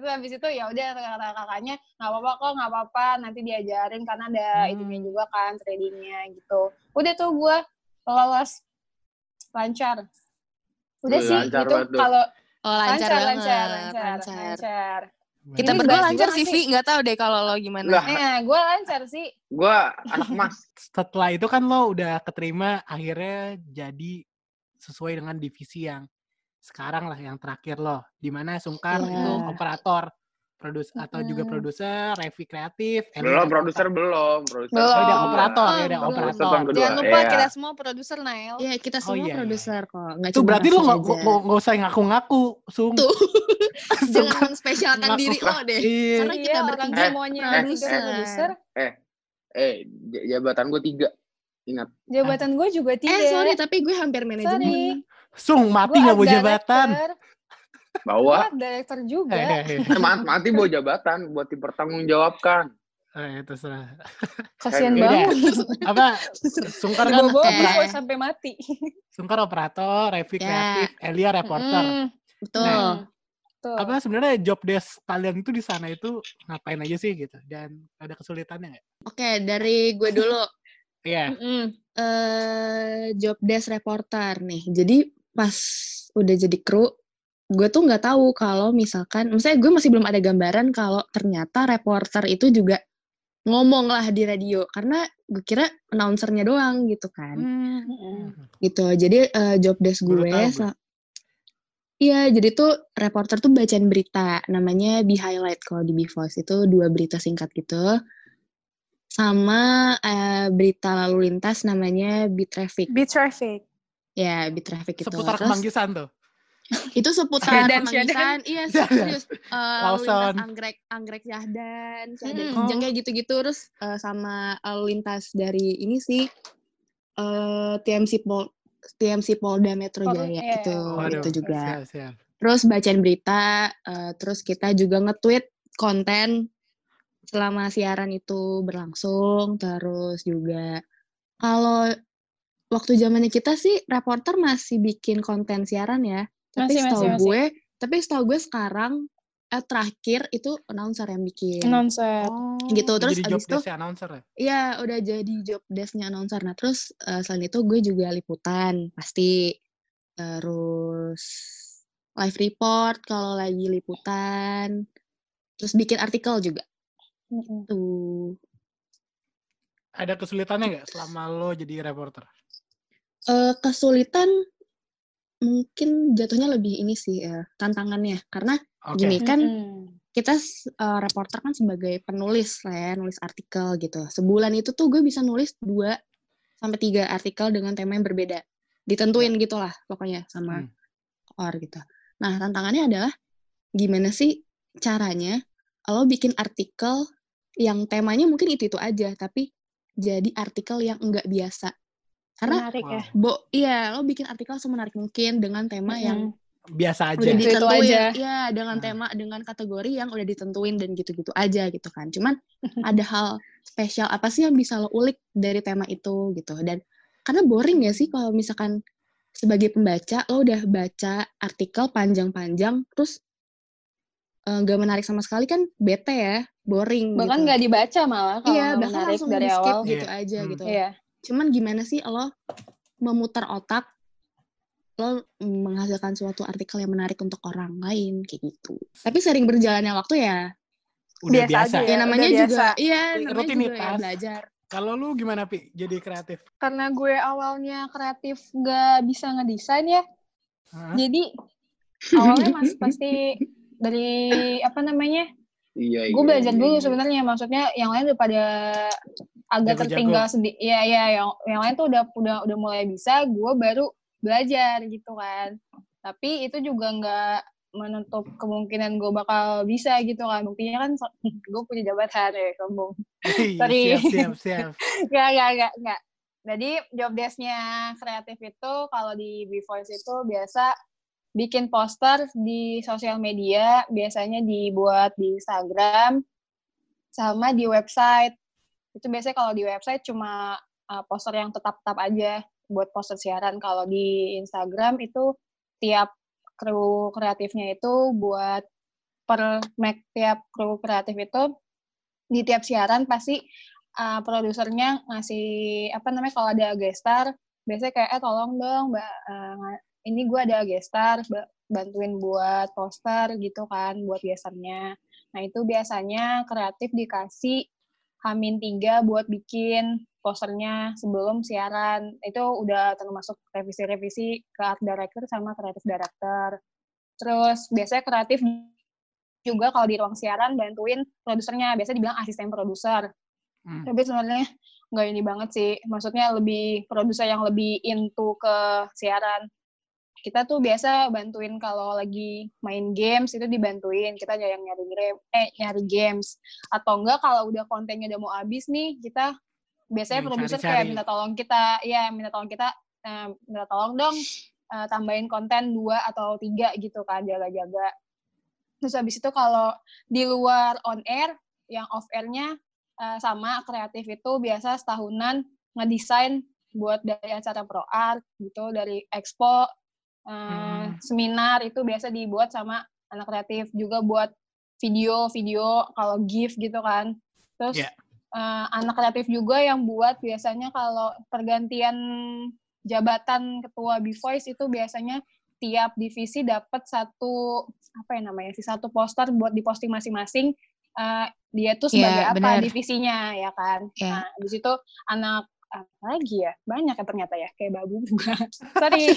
Speaker 3: Terus habis itu ya udah kata kakaknya nggak apa-apa kok nggak apa-apa nanti diajarin karena ada
Speaker 1: Hmm.
Speaker 3: itunya juga kan tradingnya gitu udah tuh gue lolos lancar udah sih
Speaker 4: lancar tuh.
Speaker 3: kalau
Speaker 2: Oh, lancar, banget.
Speaker 3: lancar, lancar,
Speaker 2: lancar.
Speaker 3: lancar.
Speaker 2: Kita
Speaker 3: Ini
Speaker 2: berdua lancar sih,
Speaker 3: nggak
Speaker 2: Vi. Nggak tahu deh kalau lo gimana.
Speaker 4: Lah.
Speaker 3: Eh, gue lancar sih.
Speaker 4: Gua anak emas.
Speaker 1: Setelah itu kan lo udah keterima akhirnya jadi sesuai dengan divisi yang sekarang lah yang terakhir lo. Di mana Sungkar
Speaker 2: Iya.
Speaker 1: itu operator, produs atau juga
Speaker 3: Mm-mm.
Speaker 1: produser, Revi kreatif,
Speaker 4: Belum produser belum, produser.
Speaker 3: Belum.
Speaker 1: Oh, udah operator ya, udah
Speaker 2: Belum.
Speaker 1: operator.
Speaker 3: Jangan lupa
Speaker 4: Iya.
Speaker 3: kita semua produser Nail.
Speaker 2: Iya, kita
Speaker 1: Oh,
Speaker 2: semua
Speaker 1: iya, iya.
Speaker 2: produser kok. Nggak
Speaker 1: Itu
Speaker 2: cuma
Speaker 1: berarti lo
Speaker 2: Raffi
Speaker 1: nggak nggak- usah ngaku-ngaku, Sung.
Speaker 2: Tuh. Jangan menspesialkan
Speaker 1: ngaku.
Speaker 2: diri lo deh.
Speaker 1: Iya.
Speaker 2: Karena kita
Speaker 3: orang
Speaker 2: bertiga
Speaker 3: semuanya
Speaker 2: produser.
Speaker 3: tiga produser.
Speaker 4: Eh, j- jabatan gue tiga. Ingat.
Speaker 3: Jabatan gue juga tiga.
Speaker 2: Eh, sorry, tapi gue hampir manajemen.
Speaker 1: Sung, mati nggak bawa jabatan.
Speaker 4: Bawa.
Speaker 3: art director juga.
Speaker 1: Eh, eh,
Speaker 4: Eh, mati, mati bawa jabatan buat dipertanggungjawabkan.
Speaker 1: eh, terserah.
Speaker 3: Kasian
Speaker 1: Yaudah.
Speaker 3: banget.
Speaker 1: Apa? Sungkar kan
Speaker 2: Eh.
Speaker 3: sampai mati.
Speaker 1: Sungkar operator, Revi
Speaker 2: Ya.
Speaker 1: kreatif, Elia reporter.
Speaker 3: Mm,
Speaker 2: Betul.
Speaker 1: Nah,
Speaker 3: tuh.
Speaker 1: Apa sebenarnya job desk kalian itu di sana itu ngapain aja sih gitu? Dan ada kesulitannya nggak?
Speaker 2: Oke, dari gue dulu.
Speaker 1: Iya.
Speaker 3: Mm-mm.
Speaker 2: eh job desk reporter nih. Jadi pas udah jadi kru, gue tuh nggak tahu kalau misalkan, misalnya gue masih belum ada gambaran kalau ternyata reporter itu juga ngomong lah di radio karena gue kira announcernya doang gitu kan
Speaker 3: Mm-mm.
Speaker 2: gitu jadi eh, job desk gue Iya, jadi tuh reporter tuh bacain berita, namanya Be Highlight kalau di Bvoice itu dua berita singkat gitu. Sama eh, berita lalu lintas namanya Be Traffic.
Speaker 3: Be traffic.
Speaker 2: Ya, Be Traffic itu.
Speaker 1: Seputar
Speaker 2: Terus
Speaker 1: kemanggisan tuh.
Speaker 2: itu seputar Kemanggisan. Iya, serius. Eh, lalu lintas
Speaker 1: Lawson.
Speaker 2: Anggrek, Anggrek Syahdan
Speaker 3: Mm-mm.
Speaker 2: Kijang kayak gitu-gitu. Terus eh, sama lalu lintas dari ini sih eh TMC Pol TMC Polda Metro
Speaker 3: Pol-
Speaker 2: Jaya
Speaker 3: iya,
Speaker 2: itu
Speaker 3: iya.
Speaker 2: itu juga.
Speaker 1: Siap, siap.
Speaker 2: Terus bacain berita, eh, terus kita juga nge-tweet konten selama siaran itu berlangsung, terus juga kalau waktu zamannya kita sih reporter masih bikin konten siaran ya. Tapi
Speaker 3: Masih, masih,
Speaker 2: setahu
Speaker 3: masih.
Speaker 2: gue, tapi setahu gue sekarang eh, terakhir itu announcer yang bikin.
Speaker 3: Announcer.
Speaker 1: Oh,
Speaker 2: Gitu, terus
Speaker 1: jadi job
Speaker 2: abis itu-
Speaker 1: desk announcer ya?
Speaker 2: Iya, udah jadi job desk-nya announcer. Nah, terus eh, selain itu gue juga liputan, pasti. Terus live report kalau lagi liputan. Terus bikin artikel juga. Tuh.
Speaker 1: Ada kesulitannya nggak selama lo jadi reporter?
Speaker 2: Eh, kesulitan mungkin jatuhnya lebih ini sih, eh, tantangannya. Karena
Speaker 1: Oke.
Speaker 2: gini, kan
Speaker 3: Mm-mm.
Speaker 2: kita eh, reporter kan sebagai penulis lah ya, nulis artikel gitu. Sebulan itu tuh gue bisa nulis 2 sampai 3 artikel dengan tema yang berbeda. Ditentuin gitulah pokoknya sama
Speaker 1: Hmm.
Speaker 2: or gitu. Nah, tantangannya adalah gimana sih caranya lo bikin artikel yang temanya mungkin itu-itu aja, tapi jadi artikel yang enggak biasa. Karena
Speaker 3: Menarik ya.
Speaker 2: Bo iya, lo bikin artikel semenarik mungkin dengan tema yang
Speaker 3: Mm-mm.
Speaker 1: Biasa aja.
Speaker 2: udah ditentuin
Speaker 3: aja.
Speaker 2: ya dengan
Speaker 1: Hmm.
Speaker 2: tema dengan kategori yang udah ditentuin dan gitu-gitu aja gitu kan cuman ada hal spesial apa sih yang bisa lo ulik dari tema itu gitu dan karena boring ya sih kalau misalkan sebagai pembaca lo udah baca artikel panjang-panjang terus eh, nggak menarik sama sekali kan bete ya boring
Speaker 3: Bahkan
Speaker 2: gitu.
Speaker 3: nggak dibaca malah kalau
Speaker 2: iya bahkan
Speaker 3: menarik
Speaker 2: langsung
Speaker 3: dari
Speaker 2: di skip
Speaker 3: awal.
Speaker 2: gitu
Speaker 1: Iya.
Speaker 2: aja
Speaker 1: Hmm.
Speaker 2: gitu
Speaker 3: Iya.
Speaker 2: Cuman gimana sih lo memutar otak lo menghasilkan suatu artikel yang menarik untuk orang lain kayak gitu tapi sering berjalannya waktu ya
Speaker 1: Udah
Speaker 3: Biasa
Speaker 1: biasa.
Speaker 3: aja
Speaker 2: ya,
Speaker 3: Ya,
Speaker 2: namanya
Speaker 3: udah
Speaker 2: juga
Speaker 3: biasa.
Speaker 2: iya namanya juga ya
Speaker 1: Rutinitas.
Speaker 2: belajar
Speaker 1: Kalau lu gimana Pi? Jadi kreatif?
Speaker 3: Karena gue awalnya kreatif nggak bisa ngedesain ya.
Speaker 1: Hah?
Speaker 3: Jadi awalnya mas pasti dari apa namanya?
Speaker 4: Iya,
Speaker 3: Gue
Speaker 4: iya,
Speaker 3: belajar
Speaker 4: iya,
Speaker 3: dulu
Speaker 4: iya.
Speaker 3: sebenarnya. Maksudnya yang lain udah pada agak
Speaker 1: Jago-jago.
Speaker 3: tertinggal sedikit. Iya iya yang yang lain tuh udah udah udah mulai bisa. Gue baru belajar gitu kan. Tapi itu juga nggak menutup kemungkinan gue bakal bisa gitu kan. Buktinya kan so- gue punya jabatan ya, sombong. Sorry.
Speaker 1: siap, siap, siap.
Speaker 3: Nggak, nggak, nggak, nggak. Jadi job desk-nya kreatif itu kalau di Voice itu biasa bikin poster di sosial media, biasanya dibuat di Instagram sama di website. Itu biasanya kalau di website cuma uh, poster yang tetap-tetap aja buat poster siaran. Kalau di Instagram itu tiap kru kreatifnya itu buat per make tiap kru kreatif itu di tiap siaran pasti uh, produsernya ngasih apa namanya kalau ada gestar biasanya kayak eh tolong dong mbak uh, ini gue ada gestar ba- bantuin buat poster gitu kan buat gestarnya nah itu biasanya kreatif dikasih Hamin tiga buat bikin posternya sebelum siaran. Itu udah termasuk revisi-revisi ke art director sama kreatif director. Terus biasanya kreatif juga kalau di ruang siaran bantuin produsernya. Biasa dibilang asisten produser.
Speaker 1: Hmm.
Speaker 3: tapi sebenarnya nggak ini banget sih. Maksudnya lebih produser yang lebih into ke siaran kita tuh biasa bantuin kalau lagi main games itu dibantuin. Kita yang nyari game eh nyari games. Atau enggak kalau udah kontennya udah mau habis nih kita biasanya
Speaker 1: Yang
Speaker 3: produser
Speaker 1: cari-cari.
Speaker 3: kayak minta tolong kita. Ya minta tolong kita eh, minta tolong dong eh, tambahin konten dua atau tiga gitu kan jaga-jaga. Terus habis itu kalau di luar on air yang off airnya eh, sama kreatif itu biasa setahunan ngedesain buat dari acara pro art gitu dari expo eh,
Speaker 1: Hmm.
Speaker 3: seminar itu biasa dibuat sama anak kreatif juga buat video-video kalau gift gitu kan terus
Speaker 1: Iya.
Speaker 3: eh, anak kreatif juga yang buat biasanya kalau pergantian jabatan ketua B Voice itu biasanya tiap divisi dapat satu apa ya namanya sih satu poster buat diposting masing-masing eh, dia tuh
Speaker 2: Iya,
Speaker 3: sebagai apa
Speaker 2: benar.
Speaker 3: divisinya ya kan
Speaker 2: Iya.
Speaker 3: nah di situ anak apa lagi ya banyak ya ternyata ya kayak babu juga sorry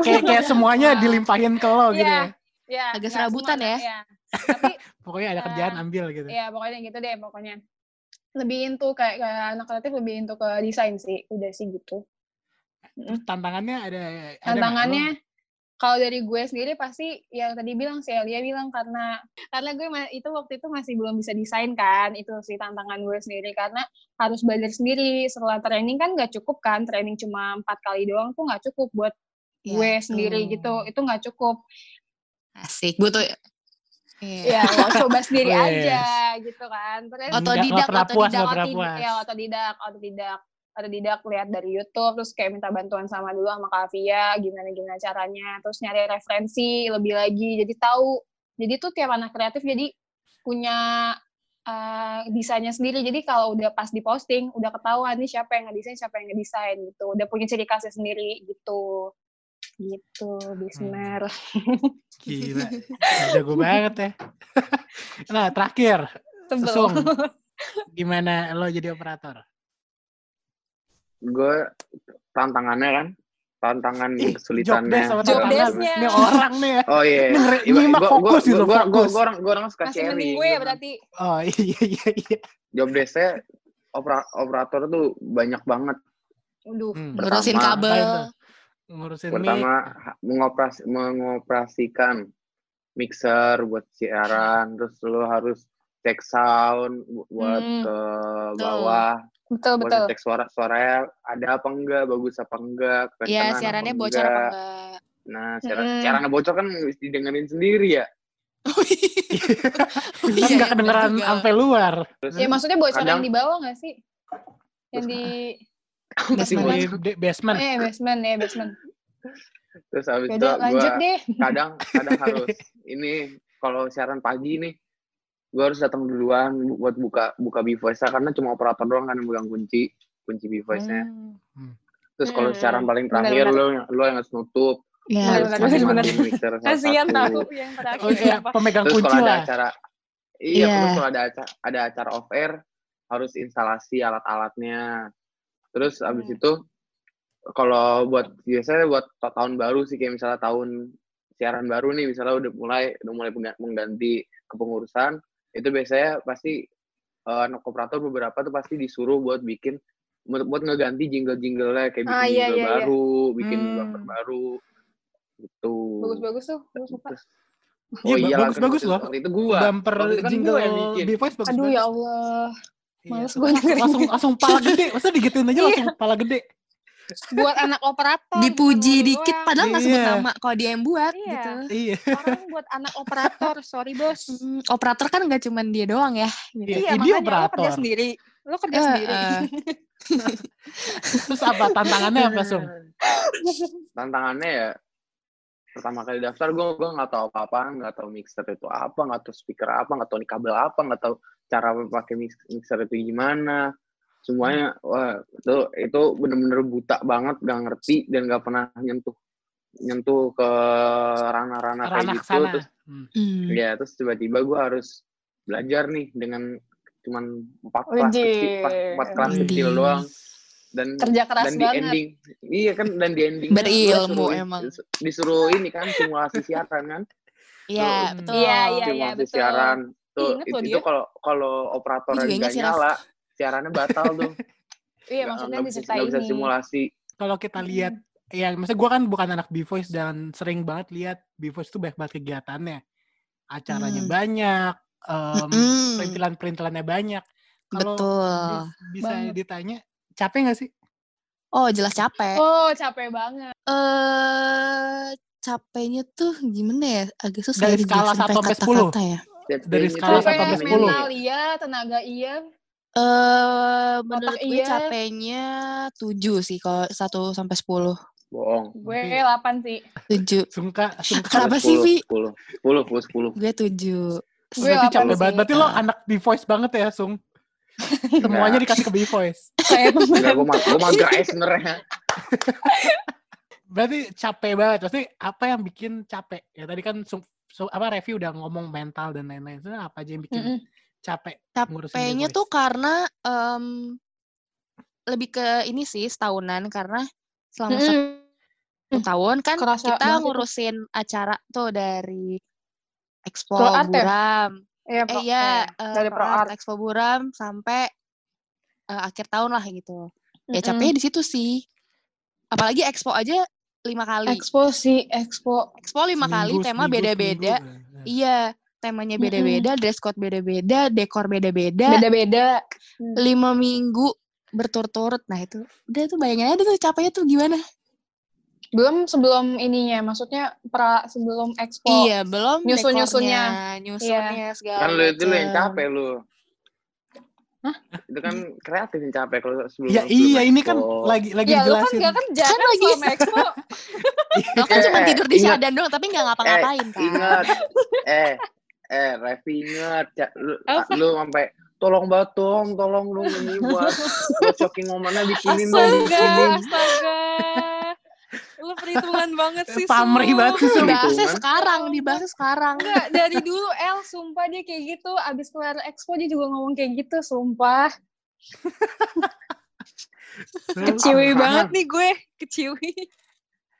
Speaker 1: kayak kayak semuanya
Speaker 3: Nah,
Speaker 1: dilimpahin ke lo gitu
Speaker 3: Iya.
Speaker 1: ya.
Speaker 3: ya
Speaker 2: Agak serabutan ya.
Speaker 3: ya. tapi
Speaker 1: Pokoknya ada kerjaan
Speaker 3: Eh,
Speaker 1: ambil gitu.
Speaker 3: ya pokoknya gitu deh pokoknya lebih into kayak, kayak anak kreatif lebih into ke desain sih udah sih gitu
Speaker 1: Terus tantangannya ada ada
Speaker 3: tantangannya kalau dari gue sendiri pasti yang tadi bilang sih Elia bilang karena karena gue itu waktu itu masih belum bisa desain kan itu sih tantangan gue sendiri. Karena harus belajar sendiri. Setelah training kan nggak cukup kan training cuma empat kali doang tuh nggak cukup buat
Speaker 2: Iya,
Speaker 3: gue sendiri
Speaker 2: tuh.
Speaker 3: gitu. Itu nggak cukup.
Speaker 2: Asik butuh Iya.
Speaker 3: ya mau coba sendiri aja gitu kan. Terus
Speaker 2: Otodidak,
Speaker 1: puas,
Speaker 2: otodidak,
Speaker 3: otodidak ya otodidak otodidak otodidak lihat dari YouTube terus kayak minta bantuan sama dulu sama Kak Via gimana gimana caranya terus nyari referensi lebih lagi jadi tahu. Jadi tuh tiap anak kreatif jadi punya uh, desainnya sendiri. Jadi kalau udah pas diposting udah ketahuan nih siapa yang ngedesain siapa yang ngedesain gitu. Udah punya ciri khasnya sendiri gitu. Gitu Bismer
Speaker 1: Gila, jago banget ya. nah, terakhir,
Speaker 3: Sebel.
Speaker 1: Gimana lo jadi operator?
Speaker 4: Gue tantangannya kan tantangan
Speaker 1: Ih,
Speaker 4: kesulitannya
Speaker 1: Job. Ini orang nih ya.
Speaker 4: oh iya
Speaker 1: Ini ngeri-
Speaker 4: Iba-
Speaker 1: nyimak
Speaker 4: gua-
Speaker 1: fokus
Speaker 4: gua-
Speaker 1: gitu,
Speaker 4: gua- gua-
Speaker 1: fokus.
Speaker 4: gua orang gua orang suka
Speaker 3: masih
Speaker 4: sharing
Speaker 3: gue
Speaker 4: gitu
Speaker 3: ya
Speaker 4: kan.
Speaker 3: berarti
Speaker 1: Oh iya iya iya.
Speaker 4: job desk-nya opera- operator tuh banyak banget
Speaker 3: Aduh,
Speaker 1: Hmm.
Speaker 4: Pertama,
Speaker 2: Ngurusin kabel.
Speaker 1: Ngurusin
Speaker 4: pertama mengoperasi mengoperasikan mixer buat siaran terus lo harus cek sound bu- buat
Speaker 3: Hmm.
Speaker 4: ke bawah
Speaker 3: betul
Speaker 4: buat
Speaker 3: betul
Speaker 4: cek suara suaranya ada apa enggak bagus apa enggak
Speaker 2: Iya, siarannya
Speaker 4: apa
Speaker 2: bocor apa
Speaker 4: enggak.
Speaker 2: enggak?
Speaker 4: nah siaran
Speaker 3: Mm-mm.
Speaker 4: siarannya bocor kan mesti didengerin sendiri ya
Speaker 2: Oh iya.
Speaker 1: Kan
Speaker 2: Iya,
Speaker 1: nggak
Speaker 2: iya,
Speaker 1: kedengeran sampai luar.
Speaker 4: terus
Speaker 3: ya maksudnya bocor
Speaker 4: kadang-
Speaker 3: yang di bawah nggak sih yang di
Speaker 4: masih
Speaker 2: Basement.
Speaker 1: Di de- basement.
Speaker 3: eh basement ya basement
Speaker 4: terus habis itu
Speaker 3: deh
Speaker 4: kadang kadang harus ini kalau siaran pagi nih gue harus datang duluan bu- buat buka buka Voice karena cuma operator doang kan yang megang kunci kunci voice nya
Speaker 1: Hmm.
Speaker 4: terus kalau
Speaker 3: Hmm,
Speaker 4: siaran paling terakhir
Speaker 3: benar.
Speaker 4: lo yang lo yang harus nutup
Speaker 2: Ya,
Speaker 3: Bener,
Speaker 4: terus
Speaker 3: bener, bener.
Speaker 4: mandiin mixer
Speaker 3: kasihan tahu yang terakhir
Speaker 1: Oh iya,
Speaker 3: apa
Speaker 1: pemegang
Speaker 4: terus
Speaker 1: kunci
Speaker 4: kalau ada acara iya
Speaker 2: Iya.
Speaker 4: terus kalau ada acara ada acara off air harus instalasi alat-alatnya terus abis
Speaker 3: Hmm.
Speaker 4: itu kalau buat biasanya buat ta- tahun baru sih kayak misalnya tahun siaran baru nih misalnya udah mulai udah mulai mengganti kepengurusan itu biasanya pasti eh, anak operator beberapa tuh pasti disuruh buat bikin buat, buat ngeganti jingle-jinglenya kayak bikin
Speaker 3: Ah, iya,
Speaker 4: jingle
Speaker 3: iya, iya.
Speaker 4: baru bikin
Speaker 1: Hmm.
Speaker 4: bumper baru gitu
Speaker 3: bagus-bagus tuh gue suka
Speaker 4: Terus-
Speaker 1: Iya,
Speaker 4: iyalah, kan
Speaker 1: bagus-bagus
Speaker 4: waktu-
Speaker 1: loh.
Speaker 4: itu gua
Speaker 1: Bumper
Speaker 4: kan
Speaker 1: jingle
Speaker 4: gua yang bikin.
Speaker 1: Voice bagus
Speaker 3: aduh ya Allah
Speaker 1: Iya,
Speaker 3: males
Speaker 1: kan
Speaker 3: dengerin.
Speaker 1: langsung langsung pala gede. Masa digituin aja
Speaker 3: Iya.
Speaker 1: langsung pala gede.
Speaker 3: Buat anak operator
Speaker 2: Dipuji
Speaker 3: bukan
Speaker 2: dikit
Speaker 3: doang.
Speaker 2: padahal nggak sebut
Speaker 1: Iya.
Speaker 2: nama kalau dia yang buat
Speaker 3: Iya.
Speaker 2: gitu.
Speaker 1: Iya.
Speaker 3: orang buat anak operator sorry bos
Speaker 2: Hmm, operator kan nggak cuman dia doang ya. Gitu.
Speaker 1: Iya,
Speaker 3: iya
Speaker 1: ini
Speaker 3: makanya lo
Speaker 1: operator.
Speaker 3: kerja sendiri lo kerja
Speaker 2: Eh,
Speaker 3: sendiri
Speaker 2: eh.
Speaker 1: Terus apa tantangannya apa, Sung?
Speaker 4: tantangannya ya pertama kali daftar gue gue nggak tahu apa-apa nggak tahu mixer itu apa nggak tahu speaker apa nggak tahu nih kabel apa nggak tahu cara pakai mix- mixer itu gimana semuanya wah itu itu bener-bener buta banget nggak ngerti dan nggak pernah nyentuh nyentuh ke ranah-ranah kayak gitu
Speaker 1: sana.
Speaker 4: terus
Speaker 1: Hmm.
Speaker 4: Ya terus tiba-tiba gue harus belajar nih dengan cuman empat kelas kecil empat, empat kelas kecil doang dan
Speaker 3: kerja keras
Speaker 4: dan di
Speaker 3: banget
Speaker 4: ending iya kan dan di ending
Speaker 2: Berilmu emang.
Speaker 4: disuruh ini kan simulasi siaran kan
Speaker 2: Iya, betul.
Speaker 3: Iya, iya,
Speaker 4: simulasi
Speaker 3: betul.
Speaker 4: siaran tuh
Speaker 3: Ingat
Speaker 4: itu, itu kalau kalau operator nggak nyala siarannya batal tuh
Speaker 3: iya
Speaker 4: Nggak-
Speaker 3: maksudnya diceritain
Speaker 4: nggak bisa
Speaker 3: ini
Speaker 4: simulasi
Speaker 1: Kalau kita lihat ya maksudnya gue kan bukan anak B-Voice dan sering banget lihat B-Voice tuh banyak banget kegiatannya. Acaranya
Speaker 2: Hmm.
Speaker 1: banyak, em,
Speaker 2: Mm-mm.
Speaker 1: perintilan-perintilannya banyak. Kalau
Speaker 2: Betul.
Speaker 1: bis- bisa
Speaker 3: Banget.
Speaker 1: ditanya, capek nggak sih?
Speaker 2: Oh, jelas capek.
Speaker 3: oh capek banget
Speaker 2: Eh, capeknya tuh gimana ya? Agak susah
Speaker 1: Dari
Speaker 2: ya
Speaker 1: skala
Speaker 2: dijelasin
Speaker 1: satu sampai 10.
Speaker 2: kata-kata ya.
Speaker 1: Dari skala satu sampai
Speaker 4: gimana
Speaker 1: sepuluh.
Speaker 3: mental
Speaker 4: ya?
Speaker 3: iya tenaga iya
Speaker 2: Eh, menurut gue
Speaker 3: iya.
Speaker 2: capeknya 7 sih kalau 1 sampai 10.
Speaker 4: bohong
Speaker 3: gue
Speaker 1: Oke.
Speaker 3: 8 sih
Speaker 2: 7.
Speaker 1: Sungka, sungka.
Speaker 2: Kenapa sih, Vi?
Speaker 4: sepuluh sepuluh sepuluh sepuluh
Speaker 2: Gue 7.
Speaker 3: Gue
Speaker 1: Berarti capek
Speaker 3: sih.
Speaker 1: banget. Berarti lo
Speaker 2: Ah.
Speaker 1: anak B-Voice banget ya, Sung? Semuanya dikasih ke B-Voice.
Speaker 4: Enggak, gue mah gue mager aja sebenarnya
Speaker 1: Berarti capek banget. Pasti apa yang bikin capek? Ya tadi kan Sung, Sung- apa review udah ngomong mental dan lain-lain. Sebenarnya apa aja yang bikin
Speaker 3: Mm-mm.
Speaker 1: Capek?
Speaker 2: Capeknya tuh karena em, lebih ke ini sih setahunan karena selama satu
Speaker 3: Mm-mm.
Speaker 2: tahun kan
Speaker 3: Kerasa
Speaker 2: kita
Speaker 3: itu.
Speaker 2: ngurusin acara tuh dari Expo
Speaker 3: Pro Art ya?
Speaker 2: Buram.
Speaker 3: Iya,
Speaker 2: Eh
Speaker 3: pro,
Speaker 2: iya,
Speaker 3: eh,
Speaker 2: eh,
Speaker 3: dari
Speaker 2: Pro
Speaker 3: Pro
Speaker 2: Art
Speaker 3: Art.
Speaker 2: Expo Buram sampai eh, akhir tahun lah gitu. Ya capeknya di situ sih. Apalagi Expo aja lima kali.
Speaker 3: Expo sih, Expo.
Speaker 2: Expo lima kali, tema beda-beda.
Speaker 1: seminggu.
Speaker 2: Iya, temanya beda-beda, dress code beda-beda, dekor beda-beda.
Speaker 3: Beda-beda.
Speaker 2: Lima minggu berturut-turut. Nah itu, udah tuh bayangin aja tuh capeknya tuh gimana.
Speaker 3: Belum sebelum ininya, maksudnya pra sebelum Expo.
Speaker 2: Iya, belum
Speaker 3: Nyusun-nyusunnya.
Speaker 2: dekornya, nyusunnya segala
Speaker 4: kan lu itu lu yang capek lu Itu kan kreatif yang capek kalau sebelum
Speaker 1: Ya
Speaker 4: sebelum
Speaker 1: iya ini kan lagi lagi
Speaker 3: Ya lu kan gak kerja
Speaker 2: Kan
Speaker 3: kan
Speaker 2: lagi-
Speaker 3: selama expo.
Speaker 2: Lo kan
Speaker 4: Eh,
Speaker 2: cuma
Speaker 4: eh,
Speaker 2: tidur di syadan doang, tapi nggak ngapa-ngapain kan.
Speaker 4: Ingat, eh, eh, Revi lu,
Speaker 3: Apa?
Speaker 4: lu sampai tolong banget dong, tolong dong ini buat shocking momennya bikinin dong,
Speaker 3: Astaga,
Speaker 4: bikinin.
Speaker 3: astaga. Lu perhitungan banget sih.
Speaker 1: Pamrih
Speaker 3: Sum.
Speaker 1: banget sih.
Speaker 2: Dibahasnya sekarang, dibahasnya sekarang.
Speaker 3: Enggak, dari dulu El, sumpah dia kayak gitu. Abis keluar expo dia juga ngomong kayak gitu, sumpah. Keciwi
Speaker 4: Ah,
Speaker 3: banget
Speaker 4: ah.
Speaker 3: nih gue, keciwi.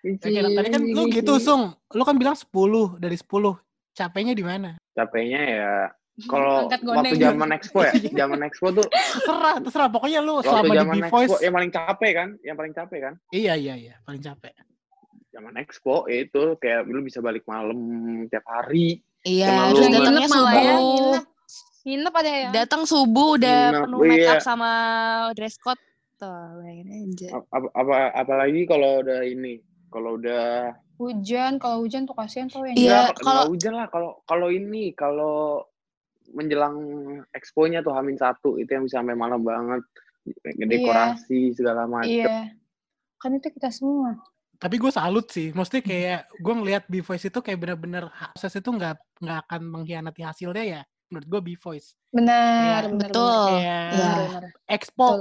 Speaker 1: Oke, tadi kan lu gitu, Sung. Lu kan bilang 10 dari 10. Capeknya di mana?
Speaker 4: Capeknya ya kalau waktu zaman expo ya, zaman expo tuh
Speaker 1: Terserah, terserah. Pokoknya lu
Speaker 4: waktu
Speaker 1: selama di
Speaker 4: zaman
Speaker 1: B-Voice.
Speaker 4: expo yang paling capek kan, yang paling capek kan.
Speaker 1: Iya, iya, iya. Paling capek.
Speaker 4: Zaman expo itu kayak lu bisa balik malam tiap hari.
Speaker 2: Iya, terus
Speaker 4: lu
Speaker 2: datangnya
Speaker 3: malah ya,
Speaker 2: subuh.
Speaker 3: nginep. Nginep ada ya?
Speaker 2: Datang subuh udah
Speaker 4: Nginep,
Speaker 2: penuh
Speaker 4: oh
Speaker 2: make up
Speaker 4: iya.
Speaker 2: sama dress code. Tuh, bayangin aja.
Speaker 4: Apa, apa apalagi kalau udah ini, kalau udah
Speaker 3: Hujan, kalau hujan tuh kasihan tuh yang
Speaker 2: Iya,
Speaker 4: Enggak, kalau- hujan lah kalau kalau ini kalau menjelang expo-nya tuh Hamin satu itu yang bisa sampai malam banget dekorasi segala macam.
Speaker 3: Iya. Kan itu kita semua.
Speaker 1: Tapi gue salut sih. Maksudnya kayak gue ngelihat B-Voice itu kayak bener-bener proses itu nggak nggak akan mengkhianati hasilnya ya. Menurut gue B-Voice.
Speaker 3: Benar,
Speaker 1: Iya,
Speaker 3: benar.
Speaker 2: betul.
Speaker 1: Kayak
Speaker 2: Iya.
Speaker 3: benar.
Speaker 1: expo
Speaker 3: Betul.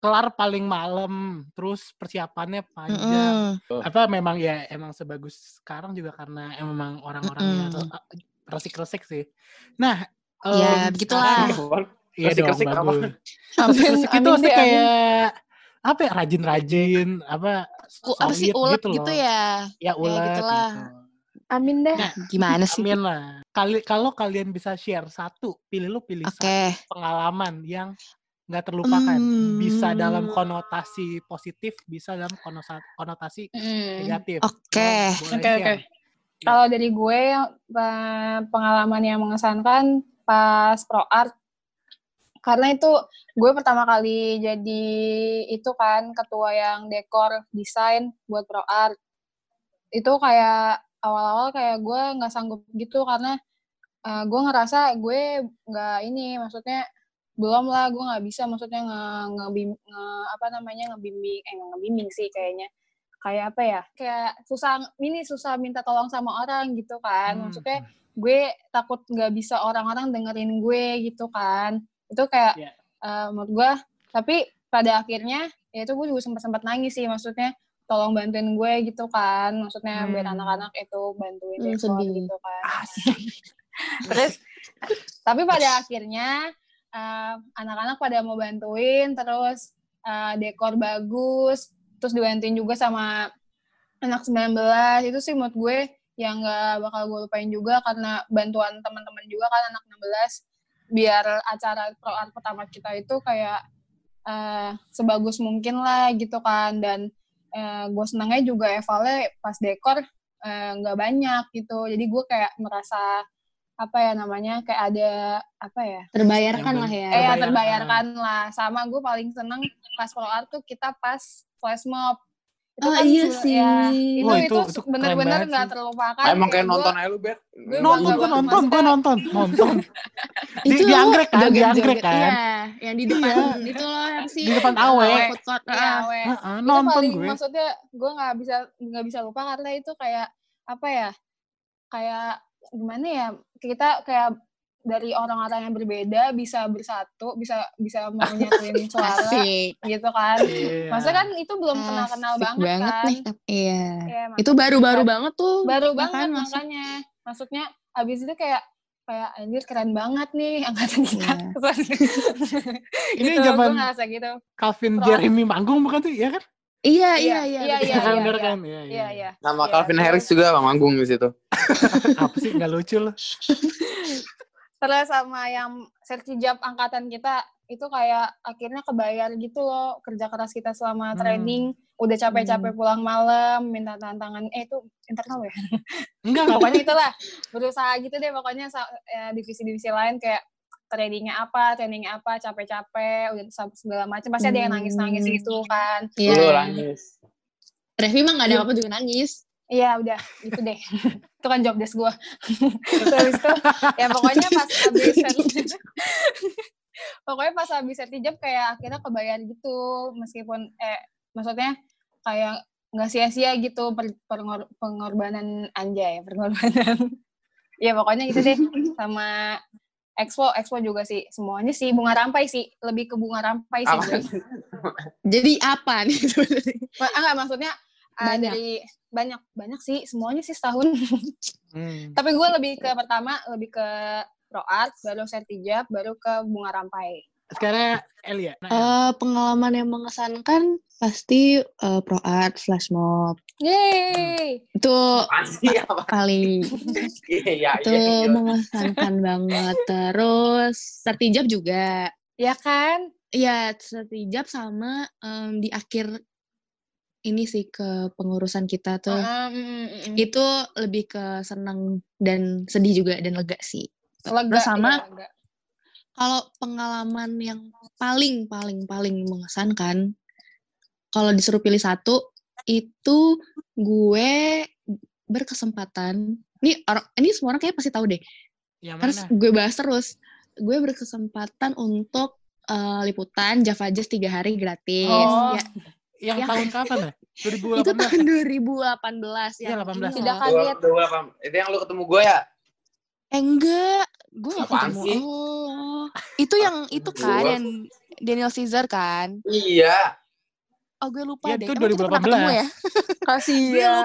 Speaker 1: Kelar paling malam, terus persiapannya panjang.
Speaker 2: Mm-mm.
Speaker 1: Apa memang ya emang sebagus sekarang juga karena emang orang-orangnya
Speaker 2: Mm-mm.
Speaker 1: re- resik-resik sih. Nah,
Speaker 2: Ya,
Speaker 1: em,
Speaker 2: begitulah.
Speaker 1: sekarang- Iya dong,
Speaker 4: Resik-resik apa?
Speaker 1: bagus. Resik-resik itu maksudnya
Speaker 3: amin.
Speaker 1: kayak apa ya, rajin-rajin, apa
Speaker 2: U- apa sih ulet
Speaker 1: gitu
Speaker 2: gitu,
Speaker 1: loh.
Speaker 2: ya?
Speaker 1: Ya ulet
Speaker 2: gitulah.
Speaker 1: gitu.
Speaker 3: Amin deh.
Speaker 1: Nah,
Speaker 2: Gimana sih?
Speaker 1: Amin lah. Kali kalau kalian bisa share satu, pilih lu pilih
Speaker 2: Oke.
Speaker 1: satu pengalaman yang nggak terlupakan. Bisa dalam
Speaker 2: Hmm.
Speaker 1: konotasi positif, bisa dalam konotasi
Speaker 3: Hmm.
Speaker 1: negatif.
Speaker 2: Oke.
Speaker 3: Oke, oke.
Speaker 1: share.
Speaker 3: Kalau dari gue pengalaman yang mengesankan pas pro art karena itu gue pertama kali jadi itu kan ketua yang dekor desain buat pro art itu kayak awal-awal kayak gue nggak sanggup gitu karena eh, gue ngerasa gue nggak ini maksudnya belum lah gue nggak bisa maksudnya nge, ngebim, nge- apa namanya ngebimbing eh ngebimbing sih kayaknya kayak apa ya kayak susah ini susah minta tolong sama orang gitu kan
Speaker 1: Hmm.
Speaker 3: maksudnya gue takut nggak bisa orang-orang dengerin gue gitu kan itu kayak
Speaker 1: Iya.
Speaker 3: eh, menurut gue tapi pada akhirnya ya itu gue juga sempat sempat nangis sih maksudnya tolong bantuin gue gitu kan maksudnya biar
Speaker 1: Hmm.
Speaker 3: anak-anak itu bantuin
Speaker 2: Hmm,
Speaker 3: dekor
Speaker 2: sedih.
Speaker 3: gitu kan terus tapi pada akhirnya anak-anak pada mau bantuin terus eh, dekor bagus terus dibantuin juga sama anak 19 itu sih menurut gue yang nggak bakal gue lupain juga karena bantuan teman-teman juga kan anak 16 biar acara pro art pertama kita itu kayak eh, sebagus mungkin lah gitu kan. Dan eh, gue senangnya juga evalnya pas dekor nggak banyak gitu. Jadi gue kayak merasa apa ya namanya kayak ada apa ya
Speaker 2: Terbayarkan
Speaker 1: Yang
Speaker 2: lah ya.
Speaker 3: eh ya
Speaker 1: Terbayarkan.
Speaker 3: lah sama gue paling seneng pas pro art tuh kita pas flash mob itu
Speaker 2: Oh,
Speaker 3: kan
Speaker 2: iya sih.
Speaker 3: ya, itu
Speaker 1: Wah,
Speaker 3: itu,
Speaker 1: itu-
Speaker 3: bener-bener nggak
Speaker 1: sih.
Speaker 3: terlupakan
Speaker 4: Ah, emang kayak
Speaker 3: gua-
Speaker 4: nonton aja lu, Ber.
Speaker 1: Nonton, gue nonton, gue nonton, nonton. Di,
Speaker 2: Itu
Speaker 1: di anggrek kan, di anggrek kan.
Speaker 2: Iya, yang di depan
Speaker 1: Iya.
Speaker 2: itu loh yang sih.
Speaker 1: Di depan awe.
Speaker 2: Food court.
Speaker 3: Iya, we.
Speaker 1: Heeh,
Speaker 3: itu
Speaker 1: nonton
Speaker 3: paling
Speaker 1: gue.
Speaker 3: maksudnya gue nggak bisa nggak bisa lupa karena itu kayak apa ya kayak gimana ya kita kayak dari orang-orang yang berbeda bisa bersatu bisa bisa mau nyatuin suara
Speaker 2: Asik.
Speaker 3: gitu kan
Speaker 1: Iya.
Speaker 3: maksudnya kan itu belum kenal kenal
Speaker 2: Asik
Speaker 3: banget, kan
Speaker 2: nih. tapi- Iya.
Speaker 3: Iya,
Speaker 2: Itu baru-baru banget tuh.
Speaker 3: baru
Speaker 2: ya kan,
Speaker 3: banget
Speaker 2: masuk.
Speaker 3: makanya maksudnya abis itu kayak kayak anjir keren banget nih angkatan kita
Speaker 1: Ini
Speaker 3: gitu,
Speaker 1: zaman
Speaker 3: ngerasa gitu
Speaker 1: Calvin
Speaker 3: Pro-
Speaker 1: Jeremy manggung bukan sih? Iya kan?
Speaker 2: Iya,
Speaker 3: Iya,
Speaker 2: iya, iya.
Speaker 3: iya, iya,
Speaker 1: Kan
Speaker 3: iya, iya.
Speaker 1: kan? Iya,
Speaker 3: iya iya
Speaker 4: Nama
Speaker 3: Iya,
Speaker 4: Calvin Harris juga manggung di situ.
Speaker 1: Apa sih nggak lucu loh?
Speaker 3: terus sama yang sertijab angkatan kita itu kayak akhirnya kebayar gitu loh kerja keras kita selama
Speaker 1: Hmm.
Speaker 3: training udah capek-capek pulang malam minta tantangan eh itu internal ya
Speaker 1: Enggak, enggak.
Speaker 3: pokoknya itulah berusaha gitu deh pokoknya ya, divisi-divisi lain kayak trainingnya apa trainingnya apa capek-capek udah segala macam pasti ada yang nangis-nangis gitu kan
Speaker 2: Iya.
Speaker 4: Dulu nangis.
Speaker 2: Revi mah gak ada
Speaker 3: Iya.
Speaker 2: apa juga nangis.
Speaker 3: Iya udah gitu deh itu kan job desk gue terus itu ya pokoknya pas habis pokoknya pas habis sertijab kayak akhirnya kebayar gitu meskipun eh maksudnya kayak nggak sia-sia gitu per, pengor- pengorbanan anjay pengorbanan ya pokoknya gitu deh sama Expo Expo juga sih semuanya sih bunga rampai sih lebih ke bunga rampai sih
Speaker 4: Apa?
Speaker 3: gue.
Speaker 2: Jadi apa nih sebenarnya?
Speaker 3: Ma- enggak maksudnya ah,
Speaker 2: Banyak.
Speaker 3: dari banyak banyak sih semuanya sih setahun
Speaker 1: Hmm.
Speaker 3: tapi gue lebih ke pertama lebih ke pro art baru sertijab baru ke bunga rampai
Speaker 1: Sekarang Elia. Nah,
Speaker 2: Eh, pengalaman yang mengesankan pasti eh, pro art flash mob
Speaker 3: Yeay
Speaker 2: itu?
Speaker 4: Apa?
Speaker 2: paling
Speaker 4: Iya, iya,
Speaker 2: itu
Speaker 4: iya.
Speaker 2: mengesankan banget terus sertijab juga
Speaker 3: ya kan
Speaker 2: Iya, sertijab sama em, di akhir ini sih ke pengurusan kita tuh.
Speaker 3: Ah, mm, mm, mm.
Speaker 2: Itu lebih ke seneng dan sedih juga dan lega sih.
Speaker 3: lega
Speaker 2: Terus sama
Speaker 3: iya, lega.
Speaker 2: Kalau pengalaman yang paling paling paling mengesankan kalau disuruh pilih satu itu gue berkesempatan ini orang ini semua orang kayaknya pasti tahu deh
Speaker 1: yang
Speaker 2: harus
Speaker 1: mana?
Speaker 2: gue bahas terus gue berkesempatan untuk eh, liputan Java Jazz tiga hari gratis
Speaker 3: Oh.
Speaker 2: ya
Speaker 1: Yang
Speaker 2: yang-
Speaker 1: tahun kapan ya? 2018.
Speaker 2: itu tahun 2018
Speaker 1: Iya,
Speaker 2: yang
Speaker 1: 18.
Speaker 2: ini
Speaker 3: Tidak kaget.
Speaker 4: Itu yang lu ketemu gue ya?
Speaker 2: eh enggak gue gak
Speaker 4: Apaan
Speaker 2: ketemu.
Speaker 4: sih?
Speaker 2: oh. Itu yang itu kan yang Daniel Caesar kan?
Speaker 4: Iya.
Speaker 2: oh gue lupa
Speaker 1: Ya,
Speaker 2: deh.
Speaker 1: itu
Speaker 2: Emang kita pernah ketemu
Speaker 1: 2018.
Speaker 2: ya
Speaker 3: kasihan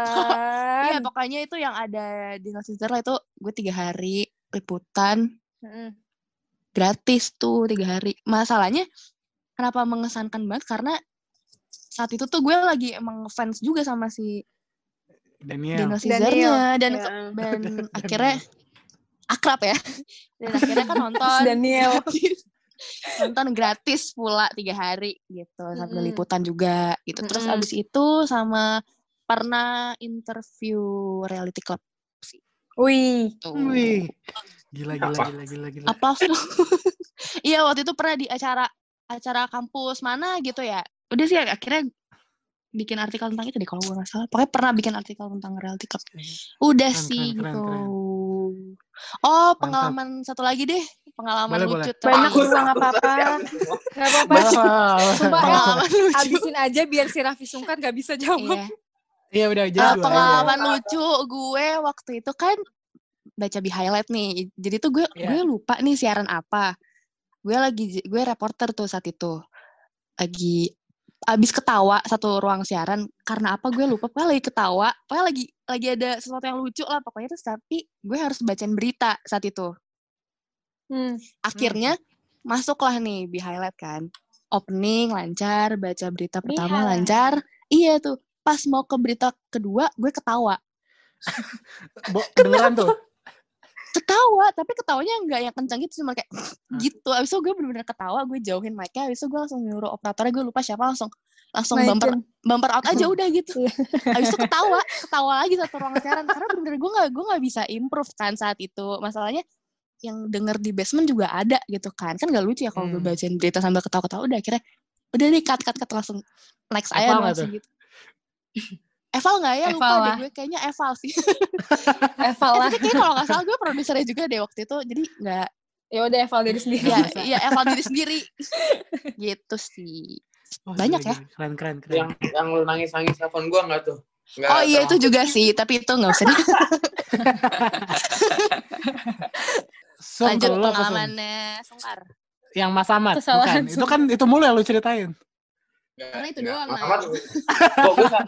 Speaker 2: iya pokoknya itu yang ada Daniel Caesar lah itu gue tiga hari liputan. Gratis tuh tiga hari. Masalahnya kenapa mengesankan banget? Karena saat itu tuh gue lagi emang fans juga sama si
Speaker 1: Daniel.
Speaker 2: Daniel Caesar-nya. Dan
Speaker 3: Ya.
Speaker 2: dan akhirnya akrab ya dan akhirnya kan nonton
Speaker 3: Daniel.
Speaker 2: nonton gratis pula tiga hari gitu sambil
Speaker 3: Mm-mm.
Speaker 2: liputan juga gitu terus
Speaker 3: Mm-mm.
Speaker 2: abis itu sama pernah interview reality club
Speaker 3: Wih,
Speaker 2: tuh
Speaker 1: Wih. Gila, gila,
Speaker 4: Apa?
Speaker 1: gila, gila, gila.
Speaker 2: apa iya waktu itu pernah di acara acara kampus mana gitu ya udah sih akhirnya bikin artikel tentang itu deh kalau gue nggak salah pokoknya pernah bikin artikel tentang reality club udah
Speaker 1: Keren,
Speaker 2: sih
Speaker 1: keren, keren,
Speaker 2: gitu
Speaker 1: keren.
Speaker 2: Oh pengalaman satu lagi deh pengalaman
Speaker 1: Boleh,
Speaker 2: lucu
Speaker 1: boleh.
Speaker 3: banyak juga nggak apa-apa. Nggak apa-apa. Sumpah,
Speaker 2: pengalaman lucu
Speaker 3: habisin aja biar si Raffi Sungkan gak bisa jawab.
Speaker 2: iya
Speaker 1: Iya udah
Speaker 2: Eh,
Speaker 1: jadi.
Speaker 2: pengalaman lucu gue waktu itu kan baca di highlight nih. Jadi tuh gue
Speaker 1: Iya.
Speaker 2: gue lupa nih siaran apa. Gue lagi gue reporter tuh saat itu. Lagi abis ketawa satu ruang siaran karena apa gue lupa pokoknya lagi ketawa pokoknya lagi lagi ada sesuatu yang lucu lah pokoknya terus tapi gue harus bacain berita saat itu
Speaker 3: Hmm.
Speaker 2: akhirnya masuklah nih di highlight kan opening lancar baca berita pertama
Speaker 3: highlight.
Speaker 2: lancar iya tuh pas mau ke berita kedua gue ketawa
Speaker 1: Bo, beneran tuh.
Speaker 2: Ketawa tapi ketawanya nggak yang kencang gitu cuma kayak gitu. Abis itu gue bener-bener ketawa gue jauhin mic-nya. Abis itu gue langsung nyuruh operatornya gue lupa siapa langsung langsung bumper bumper out aja udah gitu.
Speaker 3: Iya.
Speaker 2: abis itu ketawa ketawa lagi satu ruang siaran karena bener-bener gue nggak gue nggak bisa improve kan saat itu. Masalahnya yang denger di basement juga ada gitu kan. Kan gak lucu ya kalau gue
Speaker 1: Hmm.
Speaker 2: bacain berita sambil ketawa-ketawa udah akhirnya udah deh cut cut cut langsung next aja langsung
Speaker 1: tuh?
Speaker 2: gitu Eval nggak ya? Lupa
Speaker 3: Eval
Speaker 2: deh
Speaker 3: lah.
Speaker 2: gue kayaknya Eval sih.
Speaker 3: Eval
Speaker 2: Eh,
Speaker 3: lah.
Speaker 2: tapi kayaknya kalau nggak salah gue produsernya juga deh waktu itu. Jadi nggak
Speaker 3: Ya udah Eval diri sendiri.
Speaker 2: ya iya Eval diri sendiri. gitu sih.
Speaker 1: Wah,
Speaker 2: Banyak
Speaker 1: gila,
Speaker 2: ya.
Speaker 1: gila. Keren, keren, keren.
Speaker 4: Yang yang lu nangis-nangis telepon gue nggak tuh? Nggak
Speaker 2: Oh iya itu juga sih, tapi itu nggak usah. Lanjut pengalamannya Sungkar.
Speaker 1: Yang Mas
Speaker 3: Kesalahan,
Speaker 1: bukan. Itu kan itu mulu yang lu ceritain.
Speaker 4: Nggak,
Speaker 2: Karena itu
Speaker 4: nggak.
Speaker 2: doang,
Speaker 4: Mas. Ahmad,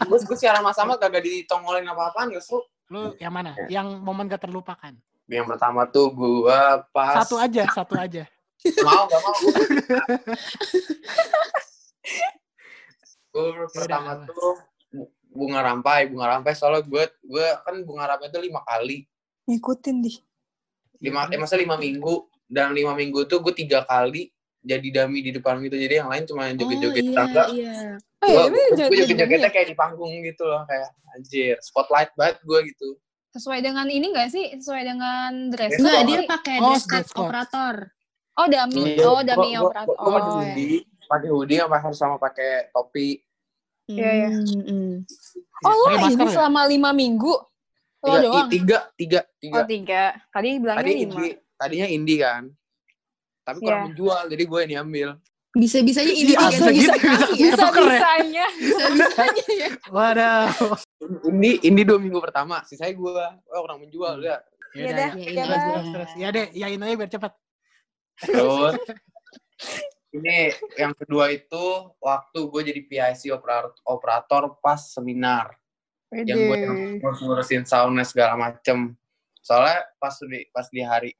Speaker 4: gue gue siaran Mas Ahmad kagak ditongolin apa-apaan gak seru.
Speaker 1: Lu yang mana?
Speaker 4: Ya.
Speaker 1: Yang momen gak terlupakan.
Speaker 4: Yang pertama tuh gue pas
Speaker 1: Satu aja, satu aja.
Speaker 4: mau gak mau. gue pertama
Speaker 1: apa?
Speaker 4: tuh bu- bunga rampai, bunga rampai soalnya gue gue kan bunga rampai itu lima kali,
Speaker 3: Ngikutin di.
Speaker 4: lima eh, masa lima minggu dan lima minggu tuh gue tiga kali jadi dami di depan gitu jadi yang lain cuma joget-joget tangga.
Speaker 2: iya.
Speaker 3: Oh
Speaker 4: Gue
Speaker 3: iya, ini jadi
Speaker 4: joget-jogetnya kayak di panggung gitu loh kayak anjir spotlight banget gue gitu.
Speaker 3: sesuai dengan ini gak sih? Sesuai dengan dress code?
Speaker 2: dia pakai
Speaker 1: Oh,
Speaker 2: dress code operator.
Speaker 3: Oh, dami.
Speaker 4: Iya,
Speaker 3: Oh, dami
Speaker 4: gua- gua-
Speaker 3: operator.
Speaker 4: Gua pakai
Speaker 3: Oh, iya.
Speaker 4: hoodie, pakai hoodie sama harus sama pakai topi.
Speaker 3: Iya, iya.
Speaker 2: Hmm, hmm.
Speaker 3: Oh, lo
Speaker 1: Pakai
Speaker 3: ini
Speaker 1: nggak?
Speaker 3: selama lima minggu? Lo
Speaker 4: Tiga,
Speaker 3: doang?
Speaker 4: tiga, tiga, tiga.
Speaker 3: Oh, tiga. Tadi bilangnya
Speaker 4: Tadi
Speaker 3: lima.
Speaker 4: indie, tadinya indie kan. Tapi kurang
Speaker 3: Iya.
Speaker 4: menjual jadi gue yang diambil
Speaker 2: Bisa-bisanya ini
Speaker 1: Iya,
Speaker 2: tiga
Speaker 1: bisa
Speaker 2: bisa
Speaker 1: gitu, bisa-
Speaker 2: ya.
Speaker 1: bisa- ya?
Speaker 3: Bisa-bisanya.
Speaker 2: Bisa-bisanya ya.
Speaker 1: Waduh.
Speaker 4: ini ini dua minggu pertama sisanya gue oh kurang menjual udah
Speaker 3: Iya dah,
Speaker 1: ya.
Speaker 2: iya
Speaker 1: terus. Ya deh, yain aja biar cepat.
Speaker 4: terus ini yang kedua itu waktu gue jadi PIC operator, operator pas seminar yang gue yang ngurus ngurusin soundnya segala macem soalnya pas di pas di hari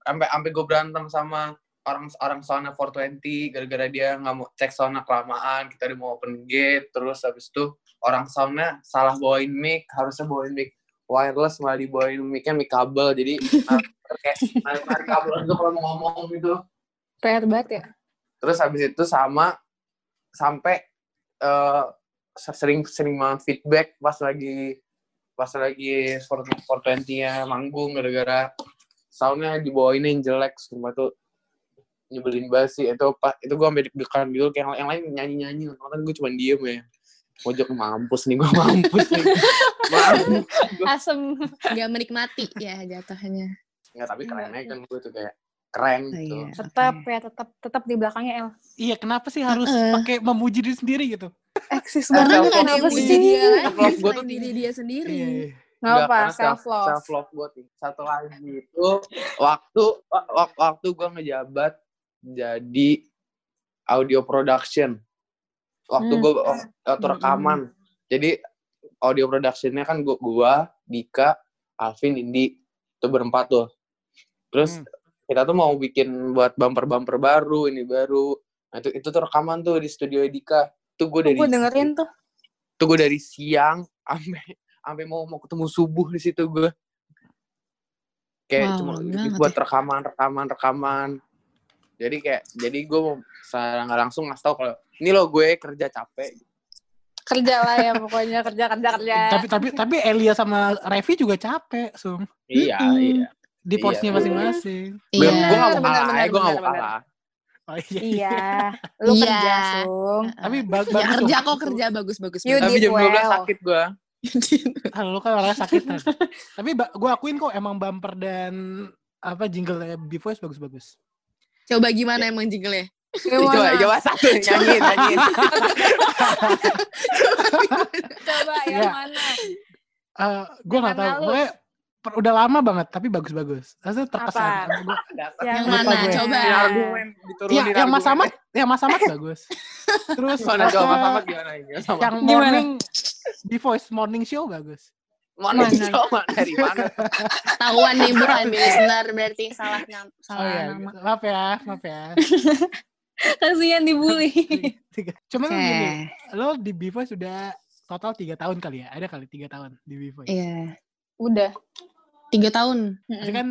Speaker 4: sampai sampai gue berantem sama orang orang soundnya 420 gara-gara dia nggak mau cek soundnya kelamaan kita udah mau open gate terus habis itu orang soundnya salah bawain mic harusnya bawain mic wireless malah dibawain micnya mic kabel jadi kayak narik kabel itu kalau mau ngomong gitu
Speaker 3: PR banget ya.
Speaker 4: terus habis itu sama sampai eh, sering sering banget feedback pas lagi pas lagi sport sport nya manggung gara-gara soundnya dibawainin jelek semua tuh nyebelin banget sih itu pak itu gue sampai deg-degan gitu kayak yang, yang lain nyanyi nyanyi kan gue cuma diem ya pojok mampus nih gue mampus nih mampus
Speaker 3: Asem.
Speaker 2: Gak menikmati ya jatuhnya.
Speaker 4: nggak tapi keren aja kan gue tuh kayak keren
Speaker 2: Oh,
Speaker 4: gitu
Speaker 2: iya.
Speaker 3: Tetap ya, tetap tetap di belakangnya El.
Speaker 1: Iya, kenapa sih harus
Speaker 2: Heeh.
Speaker 1: pakai memuji diri sendiri gitu?
Speaker 3: Eksis
Speaker 2: Karena
Speaker 3: banget.
Speaker 2: nggak ada yang
Speaker 3: sih?
Speaker 2: dia selain
Speaker 4: tuh-
Speaker 2: diri dia sendiri.
Speaker 1: Iya, iya.
Speaker 3: Nggak apa, self love.
Speaker 4: self love gue satu lagi itu waktu wa- wa- waktu gue ngejabat jadi audio production. Waktu
Speaker 3: Hmm.
Speaker 4: gue waktu rekaman. Jadi audio productionnya kan gue gua Dika Alvin Indi itu berempat tuh. Terus
Speaker 1: Hmm.
Speaker 4: kita tuh mau bikin buat bumper bumper baru ini baru. Nah, itu itu tuh rekaman tuh di studio Dika. Tuh gue dari
Speaker 3: Gue dengerin tuh.
Speaker 4: tuh gue dari siang sampai sampai mau mau ketemu subuh di situ gue kayak
Speaker 2: Wow,
Speaker 4: cuma buat
Speaker 2: ya.
Speaker 4: rekaman rekaman rekaman jadi kayak jadi gue mau secara nggak langsung ngasih tau kalau ini lo gue kerja capek
Speaker 3: Kerja lah ya pokoknya kerja kerja kerja.
Speaker 1: Tapi tapi tapi Elia sama Revi juga capek, Sum.
Speaker 4: iya
Speaker 2: Mm-mm.
Speaker 4: iya
Speaker 1: Di
Speaker 4: Iya,
Speaker 1: porsinya
Speaker 4: bener.
Speaker 1: masing-masing.
Speaker 4: gue
Speaker 2: Iya.
Speaker 4: gue nggak mau kalah ya gue nggak mau kalah
Speaker 1: Oh iya.
Speaker 3: Iya. Lu
Speaker 2: Iya.
Speaker 3: kerja, Sung.
Speaker 1: Tapi ba-
Speaker 2: Ya
Speaker 1: bagus
Speaker 2: kerja
Speaker 1: loh.
Speaker 2: kok kerja bagus-bagus.
Speaker 3: You
Speaker 4: tapi jam 12
Speaker 3: well.
Speaker 4: sakit gue
Speaker 1: Ah, lu kan orangnya sakitan. tapi gue akuin kok emang bumper dan apa jingle B-Voice bagus-bagus.
Speaker 2: Coba gimana emang jingle-nya?
Speaker 4: coba
Speaker 3: Gimana?
Speaker 4: coba satu nyanyiin nyanyiin
Speaker 3: Coba yang
Speaker 1: Iya.
Speaker 3: mana?
Speaker 1: Eh gue nggak tahu.
Speaker 3: Gimana lu?
Speaker 1: Pokoknya per- udah lama banget tapi bagus-bagus. Rasanya terkesan. Gua.
Speaker 3: Yang
Speaker 2: mana?
Speaker 1: gue.
Speaker 2: Coba.
Speaker 4: Ini argumen
Speaker 1: Iya,
Speaker 4: diturunin
Speaker 1: yang Mas. Ahmad, yang Mas Ahmad bagus. Terus
Speaker 4: Gimana coba Mas Ahmad gimana
Speaker 1: yang
Speaker 3: Gimana?
Speaker 1: morning B-Voice morning show bagus.
Speaker 4: Mana
Speaker 3: Mana?
Speaker 4: coba dari mana?
Speaker 2: Tahuan nih bukan listener berarti salah nam
Speaker 1: Oh
Speaker 2: salah
Speaker 1: iya,
Speaker 2: nama.
Speaker 1: maaf ya, maaf ya.
Speaker 3: Kasihan dibully.
Speaker 1: Cuman
Speaker 2: Oke.
Speaker 1: gini, lo di B-Voice sudah total tiga tahun kali ya? Ada kali tiga tahun di B-Voice.
Speaker 2: Iya.
Speaker 3: Udah.
Speaker 2: Tiga tahun.
Speaker 1: Tapi kan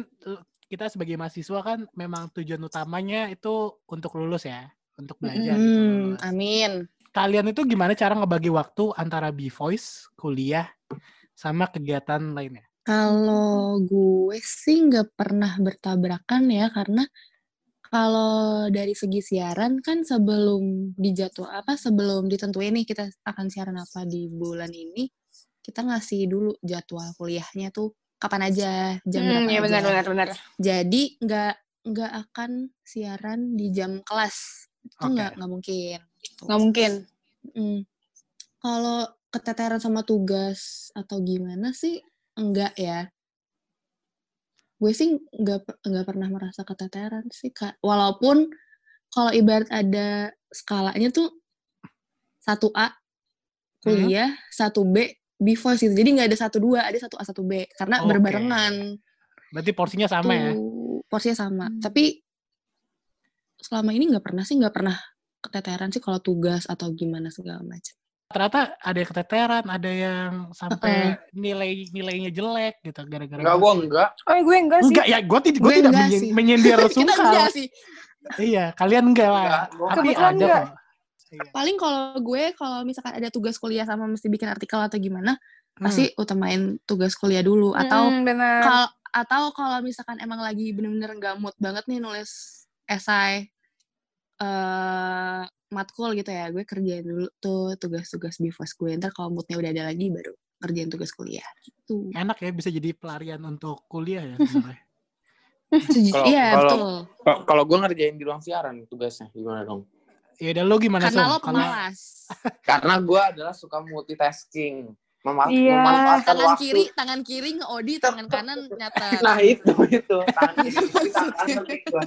Speaker 1: kita sebagai mahasiswa kan memang tujuan utamanya itu untuk lulus ya, untuk belajar gitu.
Speaker 2: Hmm,
Speaker 1: lulus.
Speaker 2: amin.
Speaker 1: Kalian itu gimana cara ngebagi waktu antara B-Voice, kuliah, sama kegiatan lainnya?
Speaker 2: Kalau gue sih nggak pernah bertabrakan ya karena kalau dari segi siaran kan sebelum dijadwal apa sebelum ditentuin nih kita akan siaran apa di bulan ini kita ngasih dulu jadwal kuliahnya tuh kapan aja jam
Speaker 3: Hmm,
Speaker 2: berapa
Speaker 3: ya
Speaker 2: aja.
Speaker 3: benar benar benar.
Speaker 2: Jadi nggak nggak akan siaran di jam kelas itu nggak nggak mungkin. gitu.
Speaker 3: Nggak mungkin.
Speaker 2: Mm. Kalau keteteran sama tugas atau gimana sih enggak ya. Gue sih nggak nggak pernah merasa keteteran sih kak. Walaupun kalau ibarat ada skalanya tuh satu A kuliah, satu B B voice gitu. Jadi nggak ada satu dua, ada satu A satu B karena
Speaker 1: Oke.
Speaker 2: berbarengan.
Speaker 1: Berarti porsinya sama ya?
Speaker 2: Tuh, porsinya sama.
Speaker 3: Hmm.
Speaker 2: Tapi selama ini nggak pernah sih nggak pernah keteteran sih kalau tugas atau gimana segala macam.
Speaker 1: Ternyata ada yang keteteran, ada yang sampai nilai nilainya jelek gitu gara-gara.
Speaker 4: Enggak, gua enggak.
Speaker 3: Oh, gue enggak sih.
Speaker 1: Enggak ya, gue tidak, gue
Speaker 2: Gue
Speaker 1: tidak
Speaker 2: sih.
Speaker 1: menyindir
Speaker 2: Kita enggak sih.
Speaker 1: Iya, kalian enggak lah.
Speaker 4: Enggak,
Speaker 1: Tapi ada
Speaker 3: enggak.
Speaker 1: kok. Iya.
Speaker 2: Paling kalau gue kalau misalkan ada tugas kuliah sama mesti bikin artikel atau gimana,
Speaker 1: Hmm.
Speaker 2: pasti utamain tugas kuliah dulu atau
Speaker 3: Mm, benar.
Speaker 2: kalau atau kalau misalkan emang lagi bener-bener nggak mood banget nih nulis esai eh matkul gitu ya, gue kerjain dulu tuh tugas-tugas bifos gue. Ntar kalau moodnya udah ada lagi baru kerjain tugas kuliah gitu.
Speaker 1: Enak ya bisa jadi pelarian untuk kuliah ya.
Speaker 4: Kalau-
Speaker 2: Iya,
Speaker 4: kalau-
Speaker 2: betul.
Speaker 4: Kalau- gue ngerjain di ruang siaran tugasnya gimana dong?
Speaker 1: Ya udah lu gimana
Speaker 2: Karena lo pemalas.
Speaker 4: Karena gue adalah suka multitasking, Mema-
Speaker 3: Iya.
Speaker 4: memanfaatkan
Speaker 2: Tangan
Speaker 4: waktu.
Speaker 2: kiri, tangan kiri nge-odi, tangan kanan nyatet.
Speaker 4: Nah itu itu tangan kiri, tangan kanan gua.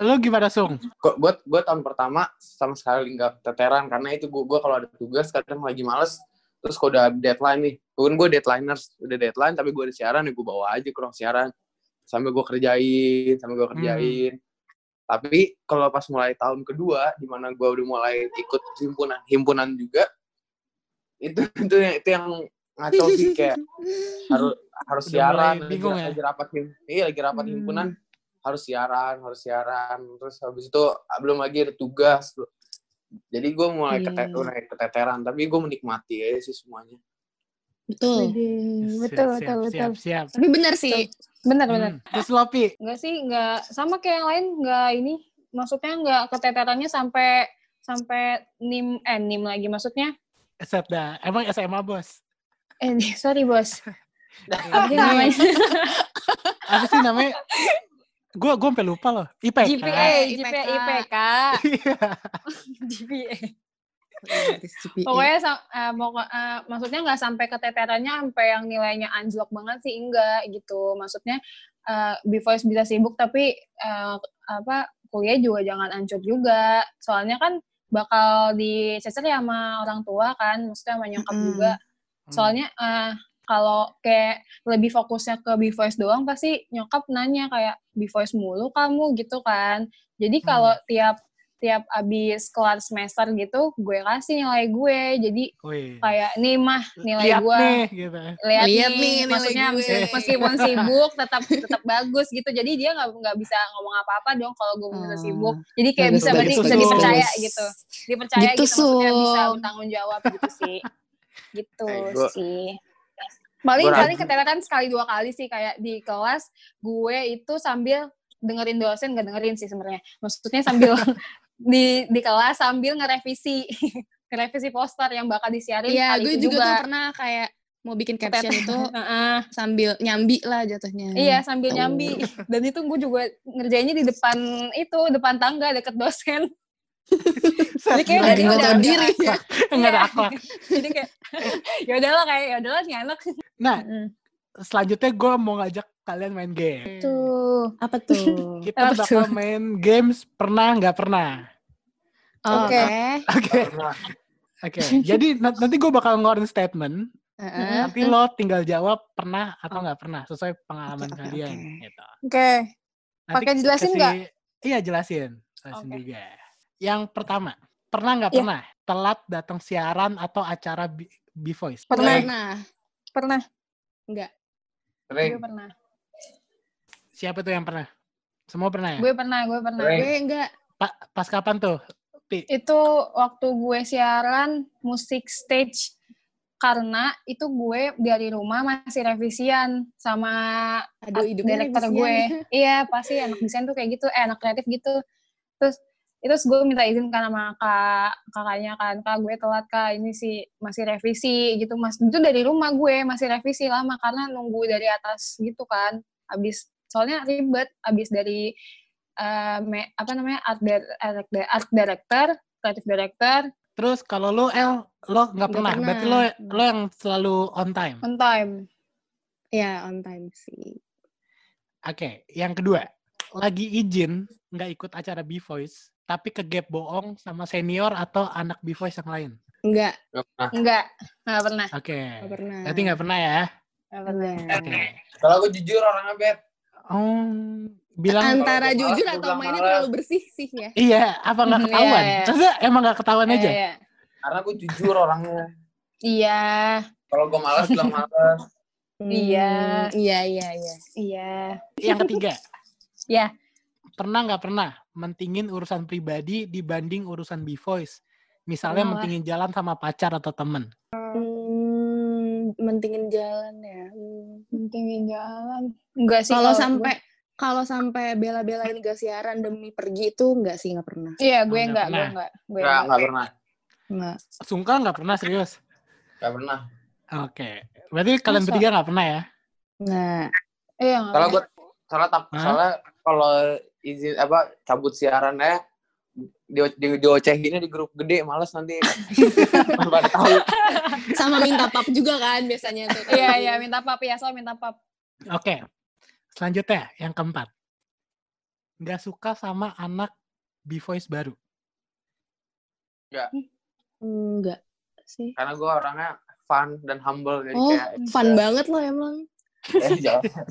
Speaker 1: Lu gimana Sung?
Speaker 4: Gua- Gue gue tahun pertama sama sekali nggak teteran karena itu gue gue kalau ada tugas kadang lagi males terus kalau udah deadline nih, kan gue deadliners udah deadline tapi gue ada siaran ya gue bawa aja ke ruang siaran sambil gue kerjain sambil gue kerjain. Tapi kalau pas mulai tahun kedua di mana gue udah mulai ikut himpunan himpunan juga itu itu yang itu yang ngaco sih kayak harus harus siaran
Speaker 1: bingung
Speaker 4: lagi,
Speaker 1: ya?
Speaker 4: lagi rapat iya lagi rapat
Speaker 3: Hmm.
Speaker 4: Harus siaran harus siaran terus habis itu ah, belum lagi ada tugas jadi gue mulai
Speaker 2: Iya.
Speaker 4: kete- mulai keteteran tapi gue menikmati aja sih semuanya
Speaker 2: Betul.
Speaker 3: Widih,
Speaker 1: Siap,
Speaker 3: betul,
Speaker 1: siap,
Speaker 3: betul, betul.
Speaker 1: Siap, siap.
Speaker 2: Tapi benar sih.
Speaker 3: Benar, benar.
Speaker 1: Hmm. Terus Lopi,
Speaker 3: Enggak sih, enggak sama kayak yang lain, enggak ini. Maksudnya enggak keteterannya sampai sampai nim eh nim lagi maksudnya.
Speaker 1: set dah. Emang SMA bos?
Speaker 3: Eh, sorry bos. Apa sih namanya?
Speaker 1: Apa sih namanya? Gue gue sampai lupa loh. IPK.
Speaker 3: GPA,
Speaker 2: IPK.
Speaker 3: GPA, IPK. GPA. Pokoknya eh, pokok- eh, maksudnya nggak sampai keteterannya sampai yang nilainya anjlok banget sih enggak gitu. Maksudnya eh Bivoice bisa sibuk tapi eh, apa kuliah juga jangan hancur juga. Soalnya kan bakal dicecer ya sama orang tua kan, maksudnya sama nyokap
Speaker 2: Mm-mm.
Speaker 3: juga. Soalnya eh kalau kayak lebih fokusnya ke Bivoice doang pasti nyokap nanya kayak Bivoice mulu kamu gitu kan. Jadi
Speaker 1: Hmm.
Speaker 3: kalau tiap tiap abis kelar semester gitu gue kasih nilai gue. Jadi
Speaker 1: Wih.
Speaker 3: kayak nih mah nilai
Speaker 1: Lihat
Speaker 3: gue
Speaker 1: nih gitu.
Speaker 3: lihat
Speaker 2: Lihat
Speaker 3: nih,
Speaker 2: nih nilai
Speaker 3: maksudnya
Speaker 2: gue.
Speaker 3: meskipun sibuk tetap tetap bagus gitu jadi dia nggak nggak bisa ngomong apa-apa dong kalau gue
Speaker 2: Oh.
Speaker 3: sibuk jadi kayak
Speaker 2: Bagus,
Speaker 3: bisa
Speaker 1: bagus,
Speaker 3: berarti bisa dipercaya gitu dipercaya
Speaker 2: Gitu,
Speaker 3: gitu, maksudnya bisa bertanggung jawab gitu sih gitu
Speaker 4: Eh, gua-
Speaker 3: sih paling paling keteteran sekali dua kali sih. Kayak di kelas gue itu sambil dengerin dosen nggak dengerin sih sebenarnya. Maksudnya sambil di di kelas sambil ngerevisi ngerevisi poster yang bakal disiarin
Speaker 2: Iya,
Speaker 3: kali
Speaker 2: gue
Speaker 3: itu
Speaker 2: juga, tuh pernah kayak mau bikin caption itu
Speaker 3: Heeh.
Speaker 2: sambil nyambi lah jatuhnya.
Speaker 3: Iya sambil nyambi. Dan itu gue juga ngerjainnya di depan itu depan tangga deket dosen Jadi kayak dari
Speaker 2: nggak tahu diri.
Speaker 1: Nggak ada akhlak.
Speaker 3: jadi kayak ya udahlah kayak ya udahlah nih anak
Speaker 1: Nah,
Speaker 3: Mm.
Speaker 1: selanjutnya gue mau ngajak kalian main game.
Speaker 3: tuh
Speaker 2: Apa tuh?
Speaker 1: Kita
Speaker 3: Apa
Speaker 1: bakal
Speaker 3: tuh?
Speaker 1: main games pernah nggak pernah.
Speaker 2: Oke.
Speaker 1: Oke, oke. Jadi na- nanti gue bakal ngeluarin statement.
Speaker 2: Heeh.
Speaker 1: Nanti lo tinggal jawab pernah atau nggak pernah sesuai pengalaman
Speaker 2: oke,
Speaker 1: kalian.
Speaker 2: oke.
Speaker 1: Gitu.
Speaker 3: oke
Speaker 1: Nanti
Speaker 3: Pakai jelasin
Speaker 1: kasih-
Speaker 3: nggak?
Speaker 1: Iya jelasin, jelasin
Speaker 3: Oke.
Speaker 1: juga. Yang pertama, pernah nggak
Speaker 3: Iya.
Speaker 1: pernah telat datang siaran atau acara B, Voice?
Speaker 3: Pernah.
Speaker 2: Pernah.
Speaker 3: pernah
Speaker 2: Enggak.
Speaker 4: sering
Speaker 3: gue pernah
Speaker 1: Siapa tuh yang pernah? Semua pernah ya?
Speaker 3: gue pernah gue pernah
Speaker 4: Sering.
Speaker 2: Gue enggak.
Speaker 1: Pa- pas kapan tuh? Pi.
Speaker 3: itu waktu gue siaran musik stage karena itu gue dari rumah masih revisian sama
Speaker 2: Aduh, revisian
Speaker 3: gue.
Speaker 2: ya.
Speaker 3: Iya, pasti anak desain tuh kayak gitu, eh anak kreatif gitu. Terus itu gue minta izin kan sama kak kakaknya kan kak gue telat kak ini sih masih revisi gitu mas itu dari rumah gue masih revisi lama karena nunggu dari atas gitu kan abis soalnya ribet abis dari eh, me- apa namanya art, dir- art, di- art director creative director
Speaker 1: Terus kalau lo El, lo nggak
Speaker 2: Nggak
Speaker 1: pernah. Berarti lo
Speaker 2: pernah.
Speaker 1: lo yang selalu on time.
Speaker 3: on time
Speaker 2: Ya, on time sih.
Speaker 1: Oke, yang kedua, lagi izin nggak ikut acara B-Voice, tapi ke gap bohong sama senior atau anak B-Voice yang lain.
Speaker 2: Enggak,
Speaker 3: enggak nggak pernah
Speaker 1: Oke,
Speaker 2: enggak pernah.
Speaker 1: berarti nggak pernah ya?
Speaker 3: nggak pernah
Speaker 2: Enggak.
Speaker 1: Oke.
Speaker 4: kalau gue jujur orangnya bet
Speaker 1: Oh, bilang
Speaker 2: Antara jujur
Speaker 4: malas,
Speaker 2: atau mainnya
Speaker 4: malas.
Speaker 2: terlalu bersih sih ya.
Speaker 1: iya, apa nggak
Speaker 3: Hmm,
Speaker 1: ketahuan?
Speaker 3: iya, iya.
Speaker 1: Emang nggak ketahuan aja?
Speaker 3: Iya, iya.
Speaker 4: karena gue jujur orangnya
Speaker 3: iya
Speaker 4: kalau gue malas bilang malas
Speaker 3: Iya.
Speaker 2: Hmm, Iya, iya, iya.
Speaker 3: iya
Speaker 1: Yang ketiga,
Speaker 3: Ya.
Speaker 1: Pernah nggak pernah mentingin urusan pribadi dibanding urusan B-Voice? Misalnya
Speaker 3: lah.
Speaker 1: mentingin jalan sama pacar atau temen.
Speaker 2: Hmm, mentingin jalan ya. Hmm.
Speaker 3: pentingin jalan enggak sih
Speaker 2: Kalau sampai kalau sampai bela-belain gak siaran demi pergi itu enggak sih, enggak pernah.
Speaker 3: iya gue
Speaker 1: Oh, nggak
Speaker 3: enggak gue
Speaker 1: pernah.
Speaker 3: enggak gue
Speaker 4: nggak
Speaker 3: enggak
Speaker 4: nggak pernah
Speaker 2: Enggak.
Speaker 1: Sungka nggak pernah serius?
Speaker 4: nggak pernah
Speaker 1: Oke, berarti kalian
Speaker 3: Masa?
Speaker 1: bertiga nggak pernah ya?
Speaker 2: Enggak.
Speaker 3: iya enggak
Speaker 4: kalau
Speaker 3: pernah.
Speaker 4: gue Soalnya tak, soalnya kalau izin apa cabut siaran ya di, di, diocehinnya di grup gede males nanti pada tahu
Speaker 2: Sama minta pap juga kan biasanya tuh.
Speaker 3: Iya, iya, minta pap ya, soal minta pap.
Speaker 1: Oke. Selanjutnya yang keempat. Nggak suka sama anak B-Voice baru.
Speaker 2: Enggak sih.
Speaker 4: karena gue orangnya fun dan humble jadi
Speaker 2: Oh,
Speaker 4: kayak
Speaker 2: fun banget loh emang.
Speaker 4: Eh, jangan.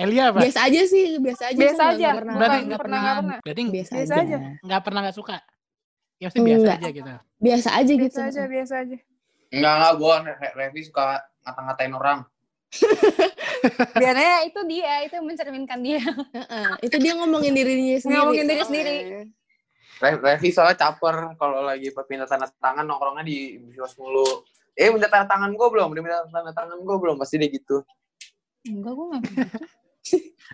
Speaker 1: Elia apa?
Speaker 2: Biasa aja sih, biasa aja.
Speaker 3: Biasa aja.
Speaker 2: nggak pernah.
Speaker 1: Berarti nggak
Speaker 3: pernah,
Speaker 1: pernah,
Speaker 3: nggak pernah.
Speaker 1: berarti
Speaker 2: Biasa,
Speaker 3: Biasa
Speaker 2: aja.
Speaker 3: aja.
Speaker 1: nggak pernah nggak suka. Ya pasti biasa
Speaker 2: Enggak.
Speaker 1: aja gitu.
Speaker 2: Biasa aja gitu.
Speaker 3: Biasa aja, biasa aja.
Speaker 4: enggak enggak gue Revi suka ngata-ngatain orang
Speaker 3: Biasanya itu dia, itu yang mencerminkan dia.
Speaker 2: Heeh, Itu dia ngomongin dirinya sendiri.
Speaker 3: Ngomongin diri sendiri.
Speaker 4: Re- Revi soalnya caper kalau lagi tanda tangan nongkrongnya di bios mulu eh minta tanda tangan gue belum udah minta tanda tangan gue belum pasti dia gitu
Speaker 3: Enggak, gue nggak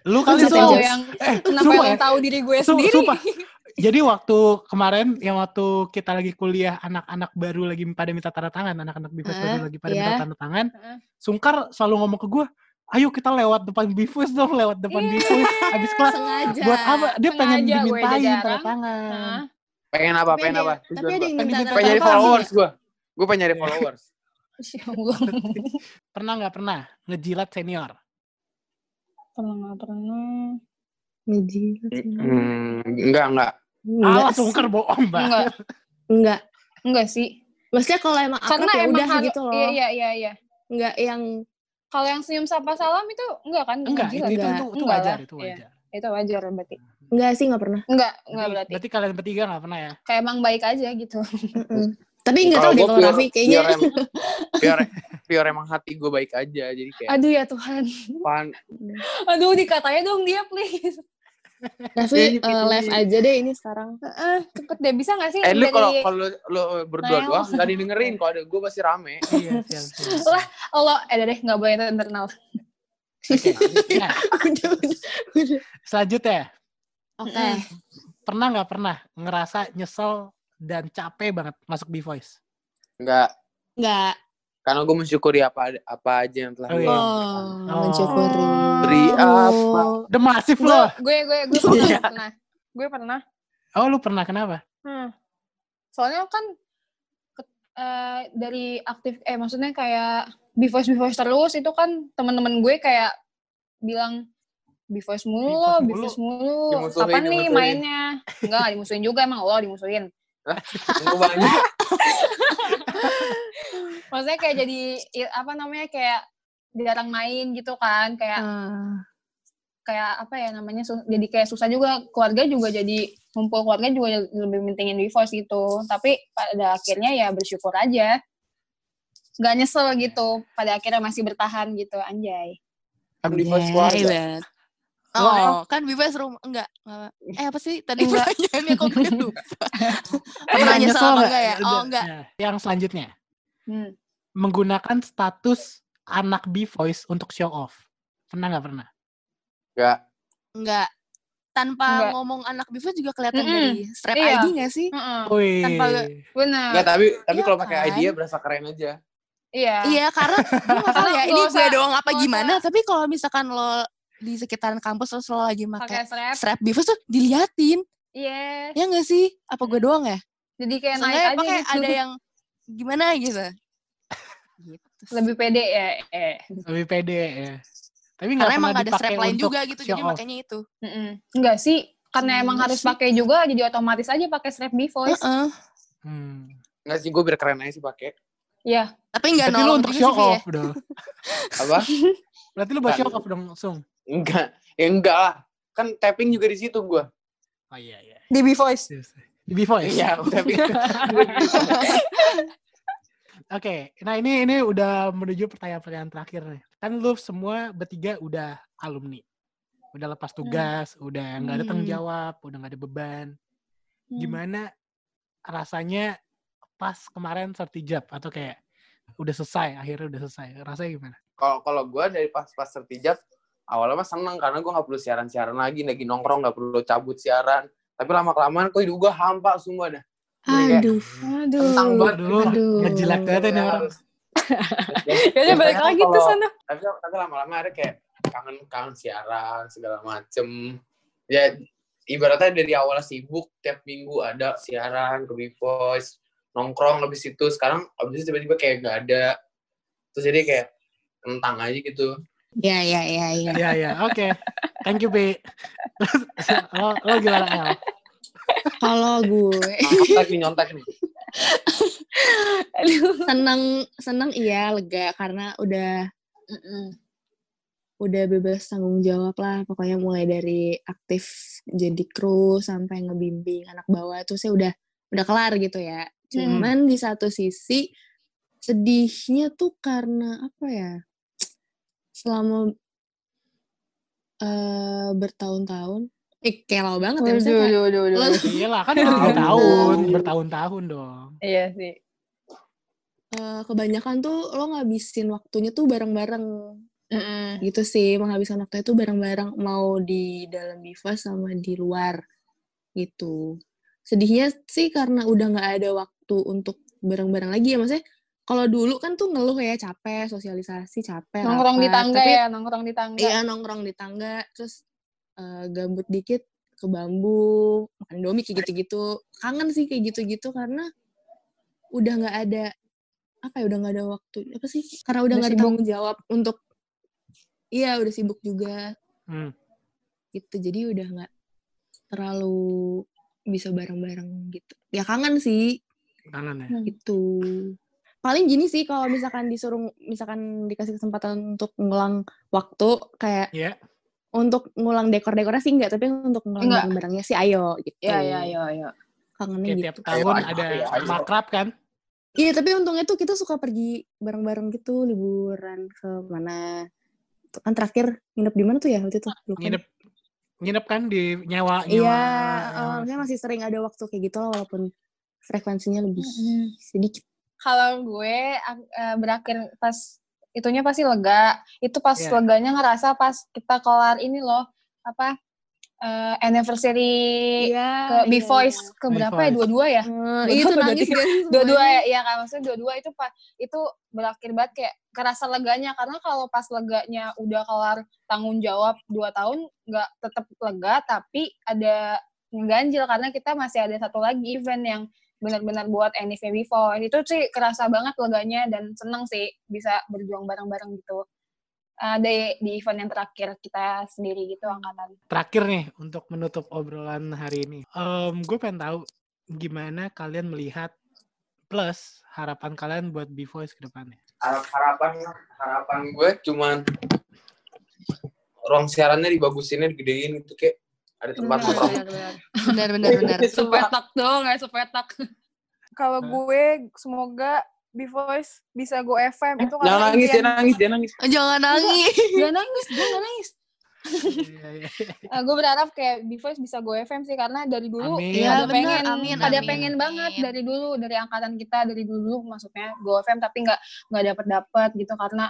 Speaker 1: Lu kali
Speaker 2: tahu
Speaker 3: yang
Speaker 1: Eh,
Speaker 3: kenapa
Speaker 1: sumpah
Speaker 3: yang
Speaker 1: ya.
Speaker 3: tahu diri gue sendiri.
Speaker 1: sumpah. Jadi waktu kemarin yang waktu kita lagi kuliah anak-anak baru lagi pada minta tanda tangan, anak-anak B-Voice baru
Speaker 2: Hah?
Speaker 1: lagi pada minta
Speaker 2: Iya.
Speaker 1: tanda tangan.
Speaker 3: Heeh.
Speaker 1: Sungkar selalu ngomong ke gue, ayo kita lewat depan B-Voice dong, lewat depan
Speaker 3: Iya.
Speaker 1: B-Voice. Abis kelas,
Speaker 2: Sengaja.
Speaker 1: buat apa? Dia pengen
Speaker 3: Sengaja gue
Speaker 1: dimintain tanda tangan.
Speaker 4: Pengen apa
Speaker 2: Tapi
Speaker 4: pengen
Speaker 2: ada-
Speaker 4: apa
Speaker 2: Tapi ada
Speaker 4: gua.
Speaker 2: yang
Speaker 1: Pengen
Speaker 2: minta
Speaker 4: pengen
Speaker 1: tangan.
Speaker 4: followers gue gue pengen nyari followers
Speaker 3: Ya Allah.
Speaker 1: Pernah nggak pernah ngejilat senior?
Speaker 3: Pernah nggak pernah.
Speaker 2: Ngejilat sih.
Speaker 4: hmm, enggak enggak
Speaker 2: Enggak
Speaker 1: Ah, sungker bohong banget.
Speaker 3: Enggak,
Speaker 2: Enggak.
Speaker 3: enggak sih.
Speaker 2: Maksudnya kalau emang akrab
Speaker 3: Karena
Speaker 2: ya
Speaker 3: emang
Speaker 2: udah gitu loh.
Speaker 3: iya, iya, iya, iya.
Speaker 2: Enggak yang
Speaker 3: Kalau yang senyum sapa salam itu enggak kan?
Speaker 1: Enggak, itu,
Speaker 3: Ngejilat.
Speaker 1: itu,
Speaker 2: Enggak.
Speaker 1: itu, itu
Speaker 3: Enggak
Speaker 1: wajar,
Speaker 3: lah,
Speaker 1: itu
Speaker 3: iya.
Speaker 1: wajar.
Speaker 3: Itu wajar berarti.
Speaker 2: enggak sih enggak pernah.
Speaker 3: Enggak, enggak
Speaker 1: Berarti,
Speaker 3: berarti.
Speaker 1: berarti kalian bertiga nggak pernah ya?
Speaker 3: Kayak emang baik aja gitu.
Speaker 2: Tapi enggak tahu deh kalau Raffi kayaknya
Speaker 4: pure, pure emang hati gue baik aja jadi kayak
Speaker 3: Aduh ya Tuhan.
Speaker 4: fun
Speaker 3: Aduh dikatanya dong dia please.
Speaker 2: Raffi
Speaker 4: gitu.
Speaker 2: live aja deh ini sekarang.
Speaker 3: Heeh, cepet deh bisa gak sih
Speaker 4: eh lu kalau
Speaker 3: dari
Speaker 4: kalau lu, berdua doang nggak didengerin kalau ada gue pasti rame
Speaker 1: iya, siap, siap.
Speaker 3: Lah. Allah, eh deh nggak boleh internal.
Speaker 1: Nah,
Speaker 2: udah.
Speaker 1: selanjutnya,
Speaker 2: Oke.
Speaker 1: pernah nggak pernah ngerasa nyesel dan capek banget masuk B-Voice?
Speaker 4: enggak
Speaker 2: Enggak.
Speaker 4: karena gue mensyukuri apa apa aja yang telah
Speaker 1: Oh,
Speaker 4: gue
Speaker 1: iya.
Speaker 2: Oh,
Speaker 1: Oh.
Speaker 2: mensyukuri.
Speaker 4: Beri apa?
Speaker 1: The Massive loh.
Speaker 3: gue, gue, gue pernah, pernah. Gue pernah.
Speaker 1: Oh, lu pernah kenapa?
Speaker 3: Hmm. Soalnya kan ke- eh, dari aktif, eh maksudnya kayak B-Voice, B-Voice terus, itu kan teman-teman gue kayak bilang B-Voice mulu loh,
Speaker 1: B-Voice
Speaker 3: B-Voice mulu.
Speaker 4: Dimusuhin,
Speaker 3: Kapan nih mainnya? Enggak, nggak dimusuhin juga emang Allah dimusuhin.
Speaker 4: Gue banyak.
Speaker 3: Maksudnya kayak jadi apa namanya kayak jarang main gitu kan, kayak
Speaker 2: Ah.
Speaker 3: kayak apa ya namanya jadi kayak susah juga. Keluarga juga jadi ngumpul keluarga juga lebih mentingin divorce gitu. Tapi pada akhirnya ya bersyukur aja. Nggak nyesel gitu pada akhirnya masih bertahan gitu anjay.
Speaker 4: Kan di
Speaker 2: Iya,
Speaker 4: keluarga.
Speaker 2: Hebat. Oh, kan bebas rumah enggak, enggak. Eh apa sih tadi
Speaker 3: Enggak.
Speaker 2: pertanyaannya kok gue lupa. Pernah nyesel apa enggak ya? Oh, enggak.
Speaker 1: Nah, yang selanjutnya,
Speaker 3: hmm.
Speaker 1: menggunakan status anak B-Voice untuk show off. Pernah nggak pernah?
Speaker 4: Enggak.
Speaker 2: Enggak. Tanpa
Speaker 3: Enggak.
Speaker 2: ngomong anak bifo juga kelihatan
Speaker 3: Mm-mm.
Speaker 2: dari strap
Speaker 3: Iya.
Speaker 2: ID enggak sih?
Speaker 3: Heeh,
Speaker 1: Wih.
Speaker 2: Tanpa
Speaker 3: bener
Speaker 4: Enggak, tapi tapi
Speaker 2: Iya
Speaker 4: kalau pakai
Speaker 2: kan?
Speaker 4: idea berasa keren aja.
Speaker 3: iya
Speaker 2: Iya, karena gue gak tahu ya,
Speaker 3: nggak
Speaker 2: ini gue doang apa
Speaker 3: nggak
Speaker 2: gimana, tapi kalau misalkan lo di sekitaran kampus terus lo lagi
Speaker 3: pakai strap
Speaker 2: strap bifo tuh diliatin.
Speaker 3: iya
Speaker 2: Ya enggak sih? Apa gue doang ya?
Speaker 3: jadi kayak naik
Speaker 2: Soalnya
Speaker 3: aja
Speaker 2: pakai
Speaker 3: gitu
Speaker 2: ada yang gimana gitu. gitu. sih.
Speaker 3: lebih pede ya eh
Speaker 1: Lebih pede ya. Tapi nggak
Speaker 2: Karena emang gak ada strap lain juga gitu, jadi
Speaker 1: off.
Speaker 2: makanya itu.
Speaker 3: Mm-mm. enggak sih karena emang harus pakai juga jadi otomatis aja pakai strap B-voice
Speaker 2: Heeh.
Speaker 1: Hmm.
Speaker 4: Enggak sih, gue biar keren aja sih pakai.
Speaker 3: Iya
Speaker 2: Tapi enggak
Speaker 1: Berarti lu
Speaker 2: nolong
Speaker 1: untuk show
Speaker 2: ya.
Speaker 1: off dong.
Speaker 4: Apa?
Speaker 1: Berarti lu buat show off dong, Sung.
Speaker 4: Enggak. Ya enggak lah. Kan tapping juga di situ gue.
Speaker 1: Oh iya iya.
Speaker 3: di B-voice
Speaker 1: Di B-Voice.
Speaker 4: Iya, tapping.
Speaker 1: Oke, nah ini ini udah menuju pertanyaan-pertanyaan terakhir nih. Kan lu semua bertiga udah alumni. Udah lepas tugas, udah nggak ada tanggung
Speaker 2: Hmm.
Speaker 1: jawab, udah nggak ada beban.
Speaker 3: Hmm.
Speaker 1: Gimana rasanya pas kemarin sertijab atau kayak udah selesai, akhirnya udah selesai. Rasanya gimana?
Speaker 4: Kalau kalau gue dari pas pas tertijab awalnya mah seneng karena gue nggak perlu siaran-siaran lagi, lagi nongkrong nggak perlu cabut siaran. Tapi lama kelamaan kok hidup gue hampa semua dah. Kayak
Speaker 2: Aduh.
Speaker 4: Tentang
Speaker 3: aduh
Speaker 4: banget.
Speaker 1: Aduh,
Speaker 2: Aduh.
Speaker 1: ngejilat banget ini
Speaker 4: Ya,
Speaker 1: orang.
Speaker 3: ya balik lagi tuh sana
Speaker 4: Tapi tapi lama-lama ada kayak kangen kangen siaran segala macem ya ibaratnya dari awal sibuk tiap minggu ada siaran ke Big Voice nongkrong habis itu sekarang habis itu tiba-tiba kayak gak ada terus jadi kayak kentang aja gitu
Speaker 2: Iya, iya, iya, iya.
Speaker 1: Iya, iya. Oke. Thank you, Bi. lo, lo gimana, El?
Speaker 2: Kalau gue
Speaker 4: nyontek nih nyontek nih
Speaker 2: seneng seneng iya lega karena udah udah bebas tanggung jawab lah pokoknya mulai dari aktif jadi kru sampai ngebimbing anak bawah tuh saya udah udah kelar gitu ya cuman di satu sisi sedihnya tuh karena apa ya selama eh bertahun-tahun eh kayak lama banget ya
Speaker 3: Waduh,
Speaker 2: maksudnya kayak
Speaker 3: waduh, waduh, waduh.
Speaker 2: lo-
Speaker 1: Iya lah, kan udah tiga
Speaker 4: Tahun.
Speaker 1: tahun. Bertahun-tahun dong.
Speaker 3: Iya sih.
Speaker 2: eh, kebanyakan tuh lo ngabisin waktunya tuh bareng-bareng gitu sih menghabiskan waktu itu bareng-bareng mau di dalam Bivas sama di luar gitu sedihnya sih karena udah nggak ada waktu untuk bareng-bareng lagi ya maksudnya kalau dulu kan tuh ngeluh ya capek sosialisasi capek
Speaker 3: Nongkrong di tangga
Speaker 2: Tapi
Speaker 3: ya, nongkrong di tangga.
Speaker 2: iya nongkrong di tangga terus eh, gabut dikit ke bambu makan domi kayak gitu-gitu. Kangen sih kayak gitu-gitu karena udah nggak ada apa ya udah nggak ada waktu apa sih? Karena udah nggak ada tanggung jawab untuk iya udah sibuk juga.
Speaker 1: Hmm.
Speaker 2: gitu jadi udah nggak terlalu bisa bareng-bareng gitu. Ya kangen sih.
Speaker 1: Kangen ya.
Speaker 2: gitu paling gini sih kalau misalkan disuruh misalkan dikasih kesempatan untuk ngulang waktu kayak
Speaker 1: Iya.
Speaker 2: untuk ngulang dekor-dekornya sih enggak tapi untuk ngulang
Speaker 3: Enggak.
Speaker 2: barang-barangnya sih ayo gitu
Speaker 3: Iya, iya, iya, iya.
Speaker 2: kangennya
Speaker 1: Kayak
Speaker 2: gitu
Speaker 1: tiap tahun
Speaker 4: Ayo,
Speaker 1: ada
Speaker 4: ayo, ayo.
Speaker 1: makrab kan?
Speaker 2: iya tapi untungnya tuh kita suka pergi bareng-bareng gitu liburan ke mana kan terakhir nginep di mana tuh ya waktu itu Lupa.
Speaker 1: Nginep nginep kan di nyawa nyawa.
Speaker 2: iya eh, maksudnya masih sering ada waktu kayak gitu loh walaupun frekuensinya lebih sedikit
Speaker 3: Kalau gue eh, berakhir pas itunya pasti lega. Itu pas
Speaker 1: Iya.
Speaker 3: leganya ngerasa pas kita kelar ini loh apa eh, anniversary
Speaker 2: iya
Speaker 3: ke B Voice ke berapa ya? Dua-dua ya? Dua-
Speaker 2: itu nangis kan
Speaker 3: Dua-dua ya, iya kan maksudnya dua-dua itu pak itu berakhir banget kayak kerasa leganya karena kalau pas leganya udah kelar tanggung jawab dua tahun nggak tetap lega tapi ada ngeganjil karena kita masih ada satu lagi event yang benar-benar buat anniversary Voice itu sih kerasa banget leganya dan seneng sih bisa berjuang bareng-bareng gitu Eh, di, di event yang terakhir kita sendiri gitu angkatan
Speaker 1: Terakhir nih untuk menutup obrolan hari ini. Em, gue pengen tahu gimana kalian melihat plus harapan kalian buat B Voice ke depannya.
Speaker 4: Harap- harapan harapan gue cuman ruang siarannya dibagusinnya digedein gitu kayak ada tempat
Speaker 3: Benar,
Speaker 4: nongkrong
Speaker 3: benar, benar.
Speaker 2: benar benar benar
Speaker 3: sepetak dong nggak sepetak kalau
Speaker 1: Hah?
Speaker 3: gue semoga B Voice bisa go FM itu
Speaker 4: jangan nangis jangan nangis jangan nangis
Speaker 2: jangan nangis
Speaker 3: Gak nangis gue gak nangis
Speaker 1: Iya, iya.
Speaker 3: Eh, gue berharap kayak B Voice bisa go FM sih karena dari dulu
Speaker 1: Amin.
Speaker 2: Iya,
Speaker 3: ada
Speaker 2: bener.
Speaker 3: pengen
Speaker 2: Amin,
Speaker 3: ada
Speaker 2: amin,
Speaker 3: pengen
Speaker 2: amin.
Speaker 3: banget dari dulu dari angkatan kita dari dulu maksudnya go FM tapi nggak nggak dapet dapet gitu karena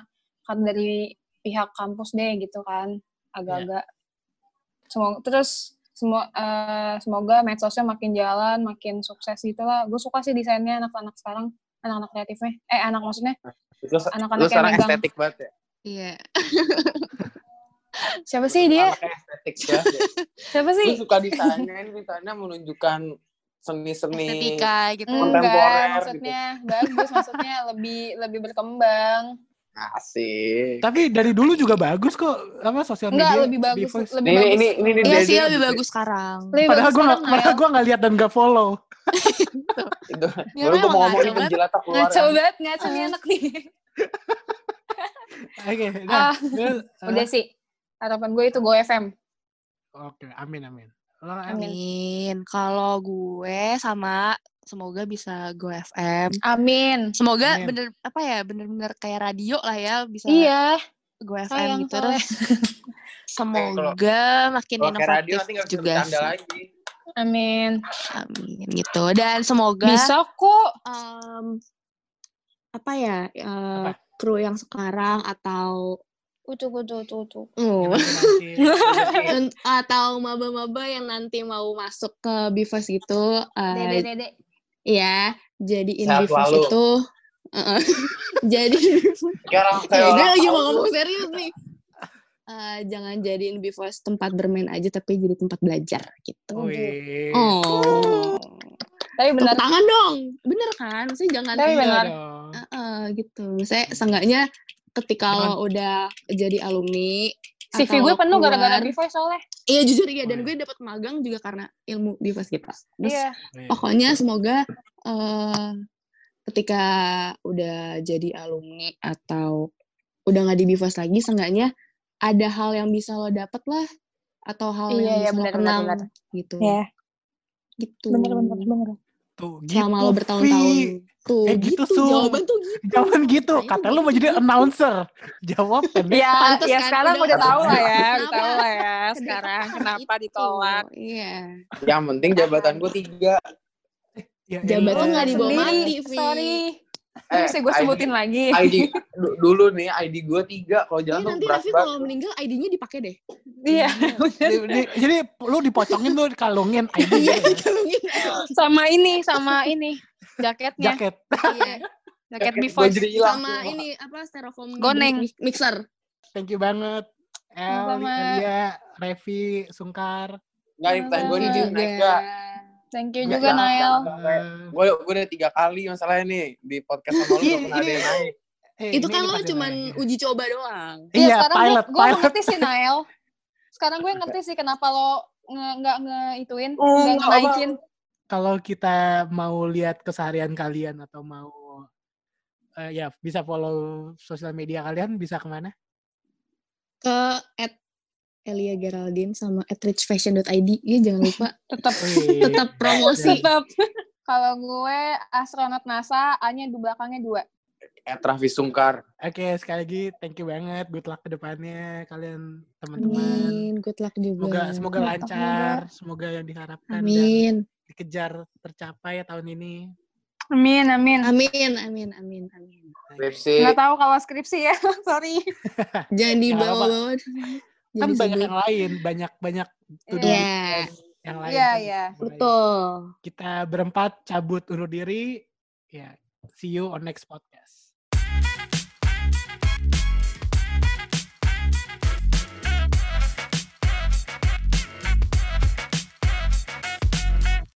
Speaker 3: kan dari pihak kampus deh gitu kan agak-agak semoga terus semua eh, semoga medsosnya makin jalan makin sukses gitu lah. Gue suka sih desainnya anak-anak sekarang anak-anak kreatifnya. Eh anak maksudnya Anak-anak yang megang.
Speaker 4: estetik banget ya?
Speaker 2: Iya.
Speaker 3: Siapa sih dia?
Speaker 4: Estetik banget ya.
Speaker 3: siapa sih?
Speaker 4: Suka desainnya ini desainnya menunjukkan seni-seni
Speaker 2: estetika gitu.
Speaker 4: Kontemporer
Speaker 3: enggak
Speaker 4: gitu.
Speaker 3: maksudnya bagus maksudnya lebih lebih berkembang
Speaker 4: asik
Speaker 1: Tapi dari dulu juga bagus kok apa sosial
Speaker 3: enggak
Speaker 1: media
Speaker 3: lebih
Speaker 1: B
Speaker 3: bagus lebih
Speaker 4: ini
Speaker 3: bagus
Speaker 4: ini ini ini
Speaker 2: iya
Speaker 4: dia-
Speaker 2: sih lebih bagus sekarang
Speaker 3: lebih
Speaker 1: Padahal gue
Speaker 3: sekarang,
Speaker 1: padahal
Speaker 3: Nael.
Speaker 1: gue nggak lihat dan nggak follow.
Speaker 4: itu
Speaker 2: Ya,
Speaker 4: baru gue mau ngomongin penjilatak keluar
Speaker 3: ngaco banget ngaco nih
Speaker 2: Ah.
Speaker 3: anak nih
Speaker 1: Oke,
Speaker 3: Ah,
Speaker 1: nah, terus, eh,
Speaker 3: udah sih harapan gue itu go FM
Speaker 1: Oke, amin amin. Lo?
Speaker 3: Amin.
Speaker 2: amin kalau gue sama semoga bisa go FM
Speaker 3: amin.
Speaker 2: Semoga
Speaker 1: Amin.
Speaker 2: bener apa ya bener-bener kayak radio lah ya bisa
Speaker 3: iya.
Speaker 2: Go FM
Speaker 3: sayang
Speaker 2: gitu. terus semoga makin
Speaker 4: kalau kayak radio
Speaker 2: inovatif
Speaker 4: nanti bisa
Speaker 2: juga sih.
Speaker 4: lagi.
Speaker 3: Amin.
Speaker 2: Amin gitu. Dan semoga
Speaker 3: bisa kok
Speaker 2: em, apa ya eh,
Speaker 1: Apa?
Speaker 2: kru yang sekarang atau
Speaker 3: ucuk ucuk ucuk ucuk.
Speaker 2: Oh, atau maba-maba yang nanti mau masuk ke Bivas gitu eh,
Speaker 3: dede dede
Speaker 2: ya jadiin
Speaker 4: Sehat
Speaker 2: Bivas
Speaker 4: selalu.
Speaker 2: itu eh, jadi ya,
Speaker 4: orang
Speaker 2: lagi mau ngomong serius nih eh, jangan jadiin Bifos tempat bermain aja tapi jadi tempat belajar gitu.
Speaker 1: Wih.
Speaker 2: Oh.
Speaker 3: Tapi benar.
Speaker 2: tangan dong. Bener kan? Sih jangan
Speaker 3: Tapi
Speaker 1: Iya
Speaker 3: benar.
Speaker 1: dong.
Speaker 2: Heeh, gitu. Misalnya seenggaknya ketika lo udah jadi alumni
Speaker 3: CV gue penuh gara-gara B-Voice soalnya.
Speaker 2: Iya jujur ya dan gue dapat magang juga karena ilmu Bifos kita. Terus
Speaker 3: Iya.
Speaker 2: Pokoknya semoga eh ketika udah jadi alumni atau udah nggak di Bifos lagi seenggaknya ada hal yang bisa lo dapet lah atau hal
Speaker 3: Iya,
Speaker 2: yang
Speaker 3: iya,
Speaker 2: bisa lo
Speaker 3: benar, benar,
Speaker 2: kenang
Speaker 3: benar.
Speaker 2: gitu
Speaker 3: Iya.
Speaker 2: gitu
Speaker 3: Bener bener bener.
Speaker 1: Tuh,
Speaker 2: selama
Speaker 1: gitu,
Speaker 2: lo bertahun-tahun
Speaker 1: Vi.
Speaker 2: tuh
Speaker 1: Eh, gitu,
Speaker 2: gitu,
Speaker 1: Sum.
Speaker 2: jawaban tuh gitu
Speaker 1: Jangan gitu. Kata lu mau
Speaker 2: gitu.
Speaker 1: jadi announcer. Jawab pendek.
Speaker 3: Ya,
Speaker 2: Pantes
Speaker 3: ya
Speaker 2: kan,
Speaker 3: sekarang
Speaker 2: udah
Speaker 3: udah tahu lah ya,
Speaker 2: kenapa?
Speaker 3: udah tahu lah ya
Speaker 2: Kenapa
Speaker 3: sekarang kenapa
Speaker 2: gitu?
Speaker 3: ditolak.
Speaker 2: iya
Speaker 4: Yang penting jabatan gue tiga.
Speaker 1: Ya,
Speaker 2: Jabatan
Speaker 1: elah.
Speaker 2: nggak dibawa mati, Vi.
Speaker 3: sorry.
Speaker 4: Eh,
Speaker 3: Bisa gue
Speaker 4: ID
Speaker 3: sebutin lagi.
Speaker 4: ID du- dulu nih ID gue tiga kalau
Speaker 2: Iya
Speaker 4: jalan tuh
Speaker 2: nanti Raffi kalau meninggal ID-nya dipakai deh.
Speaker 3: Iya.
Speaker 1: Di- di- jadi lu dipocongin lu kalungin ID
Speaker 2: Iya,
Speaker 1: gitu ya?
Speaker 2: dikalungin.
Speaker 3: sama ini, sama ini jaketnya,
Speaker 1: jaket.
Speaker 2: Iya.
Speaker 3: jaket
Speaker 4: hilang.
Speaker 2: Sama
Speaker 4: semua.
Speaker 2: ini apa styrofoam
Speaker 3: Goneng.
Speaker 2: mi- mixer.
Speaker 1: Thank you banget. El. Elia, Revi, Sungkar.
Speaker 4: Nggak, pertanyaan gue nih gak?
Speaker 3: Thank you
Speaker 4: Nggak,
Speaker 3: juga Nael.
Speaker 4: Gue gue udah tiga kali masalahnya nih di podcast sama lu
Speaker 1: Iya,
Speaker 4: pernah ada
Speaker 1: iya.
Speaker 4: yang naik.
Speaker 1: Eh,
Speaker 2: Itu kan lo cuman
Speaker 1: naik.
Speaker 2: uji coba doang.
Speaker 3: Iya,
Speaker 1: Iya,
Speaker 3: sekarang
Speaker 1: pilot,
Speaker 3: gue gue
Speaker 1: pilot.
Speaker 3: ngerti sih Nael. Sekarang gue ngerti sih kenapa lo nge nggak nge ituin,
Speaker 4: Oh,
Speaker 3: nggak ngenaikin.
Speaker 1: Kalau kita mau lihat keseharian kalian atau mau eh, ya bisa follow sosial media kalian bisa ke mana?
Speaker 2: Ke at Elia Geraldine sama at richfashion.id. Iya jangan lupa
Speaker 3: Tetap
Speaker 2: tetap promosi.
Speaker 3: tetap. Kalau gue astronot NASA, A-nya di belakangnya dua.
Speaker 4: Eh Travis Sungkar.
Speaker 1: Oke, sekali lagi thank you banget. Good luck ke depannya kalian teman-teman.
Speaker 2: Amin. Good luck juga.
Speaker 1: Semoga semoga lancar, semoga yang diharapkan dan
Speaker 2: Amin.
Speaker 1: Dikejar tercapai ya tahun ini.
Speaker 3: Amin, amin.
Speaker 2: Amin. Amin. Amin. Amin.
Speaker 4: Skripsi.
Speaker 3: Nggak tahu kalau skripsi ya, sorry.
Speaker 2: Jangan
Speaker 1: Nggak
Speaker 2: dibawa-bawa.
Speaker 1: Kan
Speaker 2: Jadi
Speaker 1: banyak yang lain, banyak banyak
Speaker 2: Iya.
Speaker 1: list yang lain.
Speaker 3: Iya,
Speaker 1: kan
Speaker 3: iya.
Speaker 2: Betul.
Speaker 1: Kita berempat cabut undur diri. Ya, see you on next podcast.